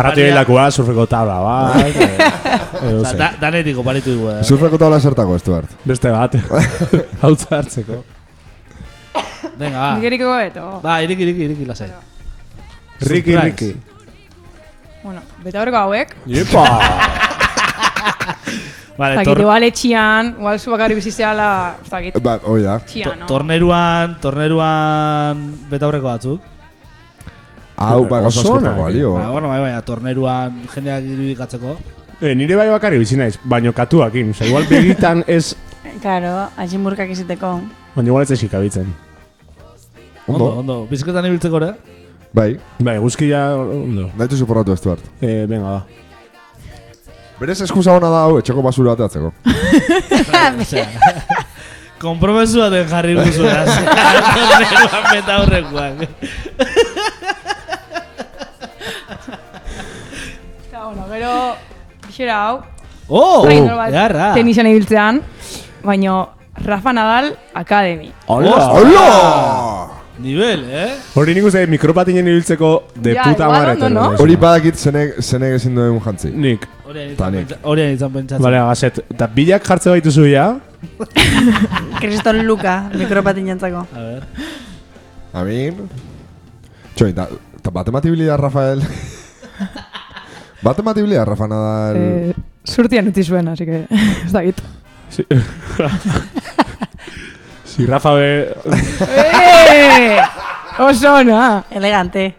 Arratu hilakua, surfeko tabla, bai. Edo Osa, da, danetik oparitu dugu, eh? Surfeko tabla zertako, Stuart. Beste bat. Hautza hartzeko. Venga, ba. Nik eriko eto. Ba, iriki, iriki, iriki, lasai. Riki, Surprise. Riki. Bueno, horreko hauek. Iepa! Vale, Zakit, tor igual etxian, igual zu bakarri bizizeala, zakit, Ba, hoi da. etxian, no? torneruan, torneruan beta aurreko batzuk. Hau, ba, gauza Oso askotako balio. Ba, bueno, bai, baina torneruan jendeak irudikatzeko. E, nire bai bakarri bizi naiz, baino katuakin. Osa, igual begitan ez, Claro, atximurkak iziteko. baina igual ez esik abitzen. Ondo, Ondo. ondo. Biziketan ibiltzeko, ere? Bai, Bai, guzkia, ondo. nahitu suporratu, Stuart. E, venga, ba. Berez eskusa hona da hau, etxeko basura ateatzeko. Osea, Kompromesu baten jarri guzura. Torneruan beta aurrekoak. Eta, bueno, gero, bixera hau, Oh, trainer bat jarra. tenisan ibiltzean, baino Rafa Nadal Academy. Hola! Hola! Nivel, eh? Hori nik uste mikropatinen ibiltzeko de Ja, puta igual madre. ondo, no? Hori badakit zenek, zenek ezin duen jantzi. Nik. Hori Tanik. izan pentsatzen. Bale, agaset. Eta bilak jartze baituzu ja. Kriston Luka, mikropatin jantzako. A ver. Amin. Txoi, da, ta bate matibilia, Rafael. bate matibilia, Rafa Nadal. Eh, Zurtian utzi zuen, así que, ez dakit. Si, si Rafa be... Eh! Oso ona! Elegante.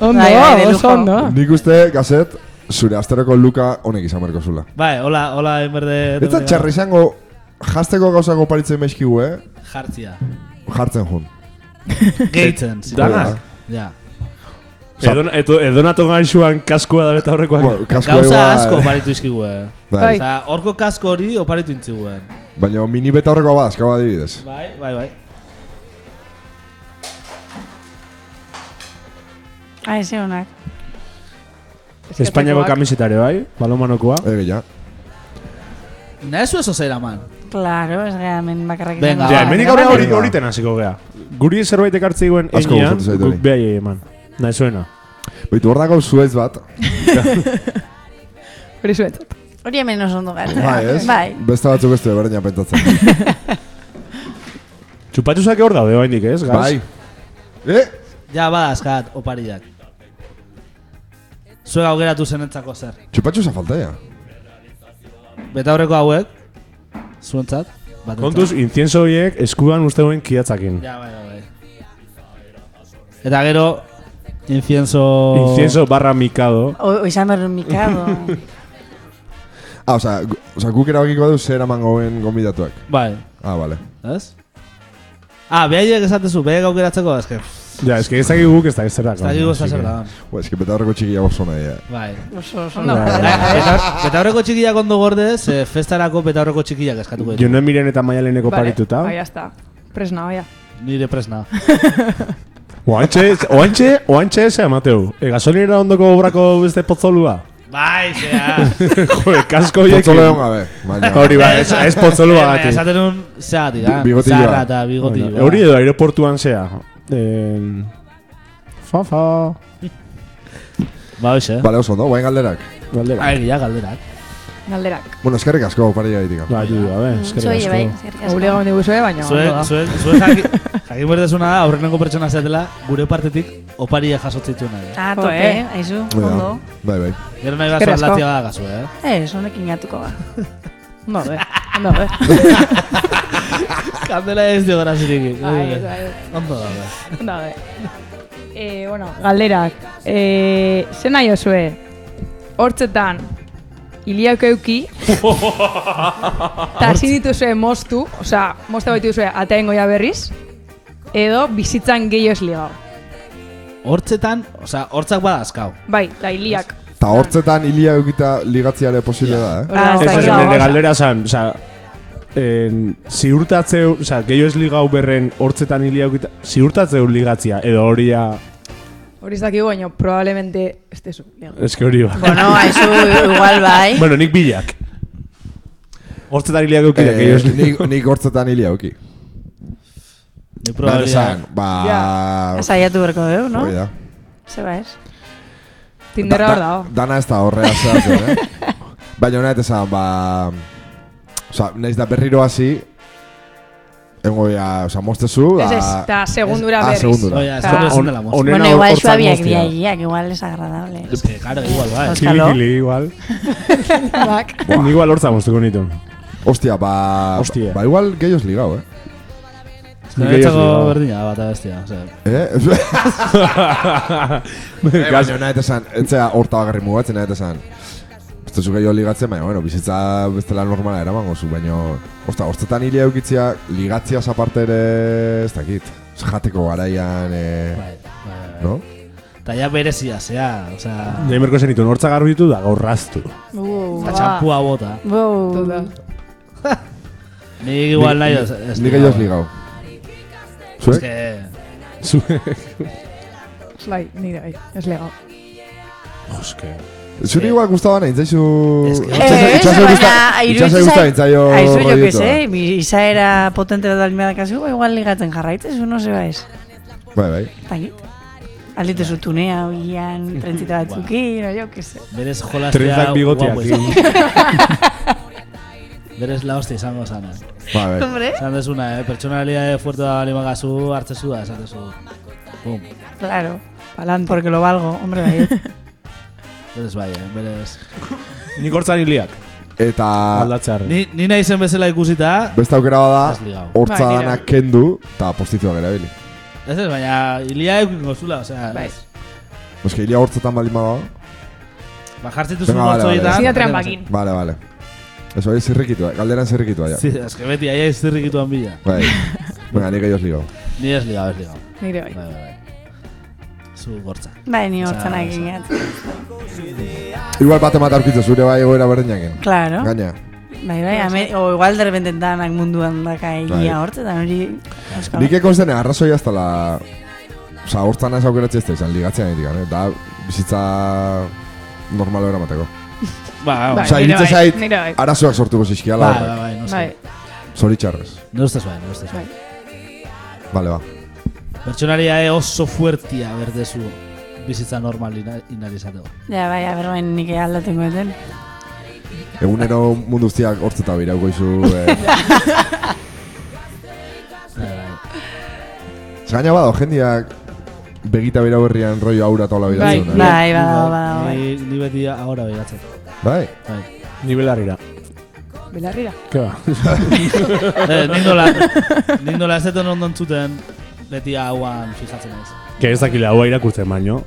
Ondo, Bai, bai, de oso lujo. ondo. Nik uste, gazet, zure asteroko luka honek izan berko zula. Bai, hola, hola, enberde... Ez da txarri izango, jazteko gauzako paritzen mezkigu, eh? Jartzia. Jartzen jun. Gehitzen. zi- Dana. Ja. Edon, edo, edonato gaixuan kaskoa da beta horrekoak. Bueno, Gauza igual- asko oparitu izkigu, eh. Bai. Osa, horko kasko hori oparitu intziguen. Baina mini beta horreko bat, eskaba adibidez. Bai, bai, bai. Ah, eze honak. Espainiako kamisetare bai, balomanokoa. Ege, ja. Nahezu eso zera, man. Claro, ez gara hemen bakarrak Venga. Ja, aurrera hori horiten hasiko gea. Guri zerbait ekartze iguen Asko enean, gustatu zait guk behai eman. Nahi zuena. Baitu hor dago zuez bat. Hori zuet. Hori hemen oso ondo gara. Bai, ez? Bai. Beste batzuk ez du berdina pentsatzen. Txupatuzak hor daude oaindik, ez? Gaz? bai. Eh? Ja, bada, askat, opariak. Zuek augeratu zenetzako zer. Txupatxu za falta ya. Beta horreko hauek, zuentzat. batentzat. Kontuz, incienso horiek eskuan uste duen kiatzakin. Ja, bai, bai, bai. Eta gero, incienso... Incienso barra mikado. O, izan behar mikado. Ah, oza, gu- oza, guk erabakiko badu zer eman goen gombidatuak. Bai, Ah, vale. ez? Ah, behaiek esatezu, behaiek aukeratzeko, ez que... Ja, eski ez dakik guk ez dakik zer Ez dakigu ez da zer da. Ba, eski beta horreko txikia oso nahi, eh. Bai. oso, oso. Ondo. Beta, beta horreko txikiak ondo gordez, eh, festarako beta horreko txikiak eskatuko ditu. Jonen miren eta maialeneko Vale, parituta. Bai, hasta. Presna, bai. Nire presna. Oantxe, oantxe, oantxe ze amateu. E, gasolinera ondoko obrako beste potzolua. Bai, zea. Joder, kasko horiek. Potzolo egon gabe. Hori ba, ez, ez potzolua gati. Esaten un, zeatik, ah? Bigotilloa. Zarra eta bigotilloa. Bueno, Hori edo aeroportuan zea. Eh, fa, fa. Ba, hoxe. Bale, oso, no? Bain galderak. Galdera. Ba, egia galderak. Galderak. Bueno, eskerrik asko, pari gaitik. Ba, ju, a ver, eskerrik bai, asko. eskerrik asko. Obligau handi guzue, baina ondo Zuen, da. Jakin berdezuna da, aurreneko pertsona zetela, gure partetik oparia jasotzituen nahi. Ah, tope, eh. aizu, ondo. Bai, bai. Gero nahi bazo asko. aldatzia badagazu, eh? Ez, honekin gatuko ba. Ondo, be. Ondo, be. Kandela ez dio gara ziriki. Bai, bai. Ondo da, be. Ondo, be. E, bueno, galderak. E, zen nahi osue? Hortzetan, iliak euki, eta hasi dituzue moztu, osea, mozta baitu duzue ataengo ja berriz, edo bizitzan gehiago ez ligau. Hortzetan, osea, hortzak badazkau. Bai, da iliak. Ta hortzetan hilia eukita ligatziare posible da, eh? Ah, Ez, ez ez, nire galdera zan, oza, en, ziurtatzeu, oza, gehiago ez ligau berren hortzetan hilia eukita, ziurtatzeu ligatzia, edo horia, Hori ez dakigu, baina probablemente ez dezu. eske hori ba. Bueno, haizu igual bai. bueno, nik bilak. Hortzetan hilia eukita, Eh, gehiago ez nik, nik hortzetan hilia euki. Ni Behar probabilidad. esan, ba... Saiatu berko dugu, no? Hoi da. Zeba ez? Tindera Da- hor da- dago. Dana ez da horrea zehatzen, eh? Baina hona esan, ba... Osa, naiz da berriro hasi, Engo ya, osa, moztezu, Ez ez, eta segundura Ah, berriz. segundura. Oia, ez Ta- da ezin dela moz. Onena Bueno, igual hortzak suabiak moztea. diaiak, igual es agradable. Es que, claro, igual, bai. Euskalo. Kili, kili, igual. Ni igual hortza moztuko nitu. Hostia, ba... Hostia. Ba, igual gehiagoz ligau, eh? Niretzako berdina bat abestia. Eh? eh baina hona esan, etzea horta bagarri mugatzen, nahi esan. Ez duzu gehiago ligatzen, baina, bueno, bizitza bestela normala eramango zu, baina... Osta, hortzetan hilia eukitzia, ligatzia aparte ere, ez dakit. Jateko garaian, eh, Bai, bai, bai. no? Eta ja berezia, zea, osea... Nahi merko zen ditu, hortza garbitu da gaurraztu. Uh, Eta txampua bota. Wow. Total. Nik igual nahi ez... ez Nik gehiagoz ligau. Es Zuek? que... Zue. Bai, nire bai, ez legau. Joske. Zuri igual gustaba nahi, zaizu... Ez que- Itxaso- Eh, itxaso baina, gusta- iruditzen itxaso gusta zait- intzaio Aizu, jo que sé, bi izaera potente bat almea dakazu, ba, igual ligatzen jarraitzez, no se baiz. Bai, bai. Takit. Aldite zu tunea, oian, trentzita batzukin, o jo que sé. Berez jolastea... Trenzak bigotiak. guapo izan. Berez la hostia izango zana. Bai, bai. Hombre, Esan desuna, eh? Personalidade fuerte da bali magazu, hartzezu da, esan dezu. Bum. claro. Palant, porque lo valgo, hombre, bai. Berez bai, eh? Berez... Nik hortzan hiliak. Eta... Aldatzear. Ni, ni nahi zen bezala ikusita... Beste aukera bada, hortza Bai, danak kendu, eta postizioak erabili. Ez ez, baina hilia eukin gozula, osea... Bai. Eske, hilia hortzetan baldin bada. Ba, vale, multzoietan... vale. Zina trampakin. Vale, vale. Eso es zirrikitua, galderan zirrikitua, ja. Sí, es que beti, aia iztirrikituan bila. Bai. Venga, nik gehiagoz ligau. Ni ez ligau, ez ligau. Nire bai. Bai, bai, bai. Zu gortza. Bai, ni egin osea. gat. Igual bate mat aurkitzu zure bai egoera berdinaken. Claro. Gaina. Bai, bai, ame, o igual de repente danak munduan daka Bai. egia hortzetan hori... Nik ekon zene arrazoi hasta la... Osa, hortzan ez aukeratzea ez da izan, ligatzea nahi digan, eh? Da, bizitza normal era mateko. Ba, Bai, Osa, iritze bai, zait, bai. arazoak sortuko zizkiala. bai, bai, bai, no Bai, sé. Zoritxarrez. Ne ustez bai, ne ustez bai. Vale, ba. Pertsonaria oso fuertia berdezu bizitza normal ina- inalizateko. Ja, bai, a ber, bain nik aldatengo eten. Egunero mundu guztiak hortzeta birauko izu. Eh. Bai, bai. Gaina bado, jendiak begita bira berrian rollo aura tola Bai, biratzen. eh? bai, badago, bai. Ni, beti ahora beratzen. Bai. Bai. Ni belarrira. belarrira. Ke ba. eh, nik nola ez deten ondo entzuten, beti hauan fijatzen ez. Que ez dakile haua irakurtzen baino.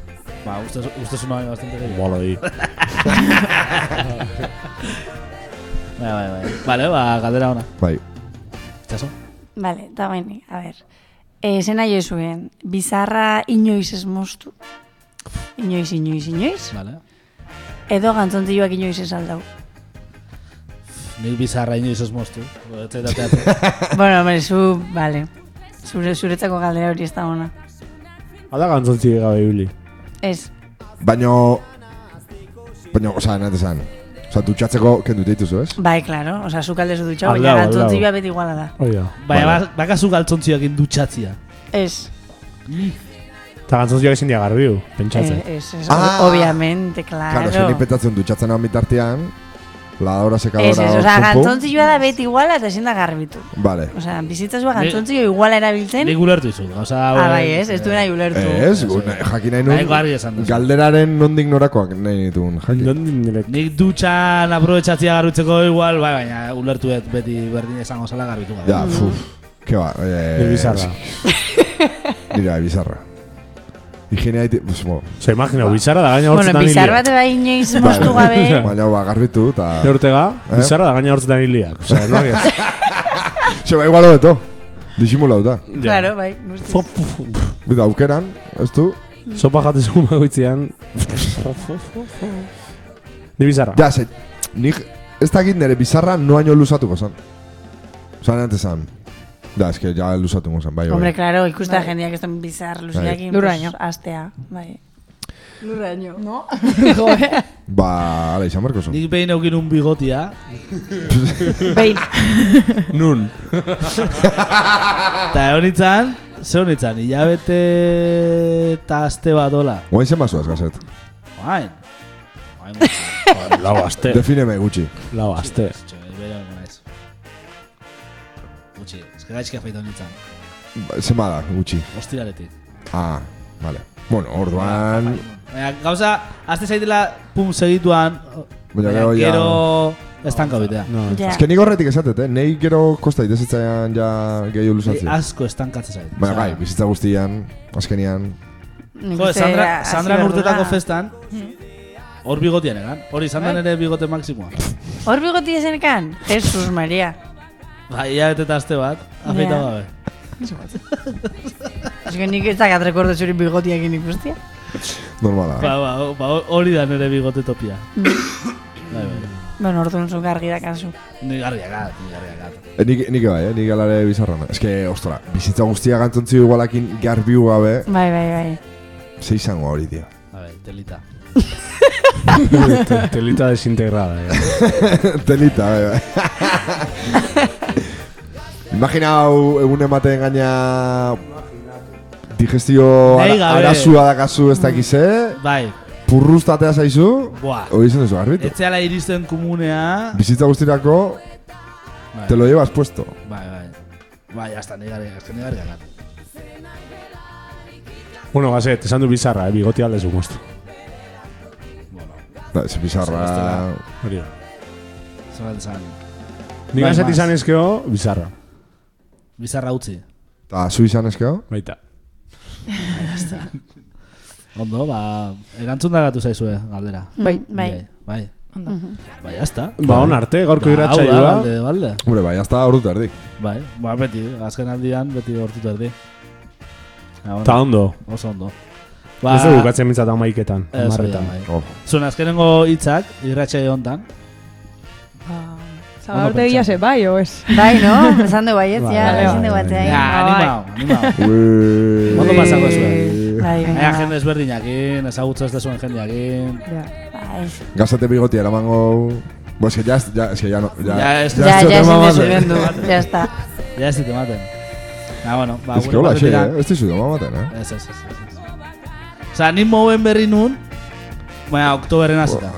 Ba, ustez, ustez una bastante gehiago. Bolo di. Bai, bai, bai. Vale, ba, galdera ona. Bai. Itxaso? Vale, eta baini, a ber. E, zena jo zuen, bizarra inoiz ez moztu. Inoiz, inoiz, inoiz. Vale. Edo gantzontioak inoiz ez aldau. Nik bizarra inoiz ez moztu. Bueno, hombre, zu, vale. Zure, zuretzako galdera hori ez da ona. Hala gantzontzi gabe ibili. Ez, Baino... Baino, osa, nahi esan. Osa, dutxatzeko kendu dituzu, ez? bai, claro. Osa, zu kalde zu dutxa, Aldau, baina aldau. gantzontioa beti iguala da. Hoi da. Baina, Vale. ba- bakazu galtzontziak indutxatzia. Ez, Eta gantzontziak ezin dia garbiu, pentsatzen. eh, ez, ez, Ah. obviamente, claro. Claro, zen petatzen dutxatzen hau bitartean, lavadora sekadora Ez, ez, hor osa, kanpo. gantzontzioa da beti iguala eta ezin da garbitu. Vale. Osa, bizitzazua gantzontzio iguala erabiltzen. Nik ulertu izu. Gauza, Ah, bai, ez, ez du nahi ulertu. Ez, jakin nahi esan duzu. galderaren nondik norakoak nahi nituen, jakin. Non nire... Nik dutxan aprobetsatzia garbitzeko igual, bai, baina ulertuet beti berdin esango zala garbitu. Ja, fuf, ke ba. Eh, bizarra. Bai, bizarra. Higienea iti, pues, bo, Osa, imagina, bizarra da gaina Bueno, hortzetan bizar bat bai inoiz moztu gabe. Baina, ba, garbitu, eta... Hortega, Eh? bizarra da gaina hortzetan hiliak. Osa, ez da, Se ba, igual hobeto. Disimulauta. Claro, bai. guztiz. Bida, aukeran, ez du? Sopa jatezu bagoitzean. Ni bizarra. Ja, ze, nik ez dakit nire bizarra noaino luzatuko zan. Osa, nante zan. Da, eske, ja luzatuko zan, bai, Hombre, bai. claro, ikustea jendeak ez den bizar luziakin. Lurraino. pues, Astea, bai. Lurraino. No? Ba, ala, izan berko zan. Nik behin eukin un bigotia. Behin. Nun. Eta egon nintzen, ze hon nintzen, hilabete eta aste bat dola. Oain zen bazuaz, gazet. Oain. Oain. Lau aste. Defineme gutxi. Lau aste. Txo, bera Gaizki afeitu nintzen. Ba, Zenba da, gutxi. Ostiraletik. Ah, vale. Bueno, orduan... Baina, gauza, azte zaitela, pum, segituan, Baina gero ja... gero estanka bitea. No. Ja. Ez que nik horretik esatet, eh? Nei gero kosta itezitzaian ja gehiago luzatzen. Asko estankatzen zait. Baina bai, bizitza guztian, azkenian... Jo, Sandra, Sandra urtetako festan, hor bigotian egan. Hori izan da nire bigote maksimoa. Hor bigoti ezenekan? Jesus Maria. Ba, ia eta aste bat, afeita Ja. gabe. Ez que nik ez dakat rekordo zuri bigotiakin ikustia. Normala. Ba, ba, ba, hori da nire bigote topia. bai, bai. Bueno, orduan zu gargi da kasu. Ni garriakat, ni garriakat. E, nik, nik bai, eh? Nik alare bizarrana. Ez que, ostra, bizitza guztia gantontzi igualakin garbiu gabe, Bai, bai, bai. ze izango hori, tío. A ver, telita. Te- Telita desintegrada. Telita, bai, bai. Imagina hau egun ematen gaina digestio ara- arazua dakazu ez dakize, Bai, purruztatea zaizu, buah. hori izan duzu garbitu. Etzeala iristen komunea. Bizitza guztirako, Bai, te lo llevas puesto. Bai, bai. Bai, hasta ni garriakat, eske ni garriakat. Bueno, gazet, esan du bizarra, eh? Bigoti aldezu moztu. Da, ez bizarra... Hori da. Zerat esan. Ni Bai, mas. izan ezkeo, bizarra. Bizarra utzi. Eta zu izan ezkeo? Baita. Ondo, ba, erantzun dagatu zaizue, galdera. Bai. Bai. Bai. Ondo. Bai, jazta. Ba, on arte, gaurko Ba, da, irratsaioa. balde, balde. Hombre, bai, hasta hor dut erdik. Bai, ba, beti, azken aldian, beti gortutu erdi. Ja, bueno, Ta ondo. Oso ondo. Ba, ez dugu bukatzen mintzat amaiketan. Da, Amarretan. bai. Oh. Zuen azkenengo hitzak, irratxe hontan. Zabaltegia ze bai, o ez? Bai, no? Esan du baietz, Bai, ja, dugu bai, batean. Ja, animau, animau. Ui. Ondo pasako zuen. Bai, bai. jende ezberdinakin, ezagutza ez dezuen jendeakin. Ja. Bai. Gazate bigoti eramango... Bo, es que ya, ya, es que ya no... Ya, Ja, ez- Ja, ja, tema ezin bat, dezu eh. gendu. Ja, está. Ja ez dit ematen. Na, bueno, ba, Es que hola, xe, eh? Ez dizu dama baten, eh? Ez, ez, ez. Osa, ni mouen berri nun, baina oktoberren hasita.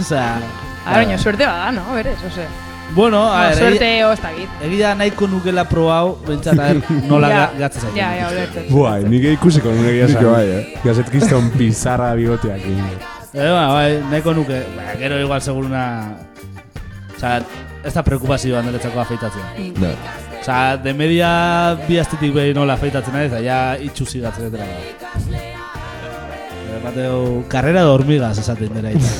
Osea, Ara, baina suerte bada, no? Berez, ose. bueno, a ver, suerte egi- o ez dakit. egia nahiko nukela probau, bentsat, a ver, nola Ja. ga- gatza zaiten. Ja, ja, ulertzen. Buai, nik ikusiko nire egia esan. bai, eh? Gazet kiston bizarra bigoteak. Eh, ba, bai, nahiko nuke, ba, gero igual seguruna... Osa, ez da preokupazioa niretzako afeitatzen. Da. Osa, de media bi astetik behin nola afeitatzen ari, eta ja itxusi gatzen dira. Eh, Bateu, karrera de hormigas esaten dira ita.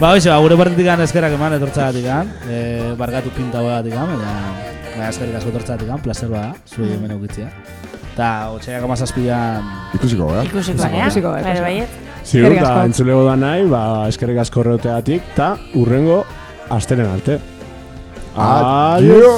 ba, hoxe, ba, gure partetik gan eskerak eman etortzagatik gan, e, bargatu pinta hoagatik gan, baina, baina eskerik asko etortzagatik gan, placer bada, zuei hemen eukitzia. Eta, otxaiak amazazpian, Ikusiko, eh? Ikusiko, ja. Ikusiko, Bai, ikusiko. baiet. Ziur, asko. entzulego da nahi, ba, eskerrik asko horreoteatik, eta urrengo asteren arte. Adio!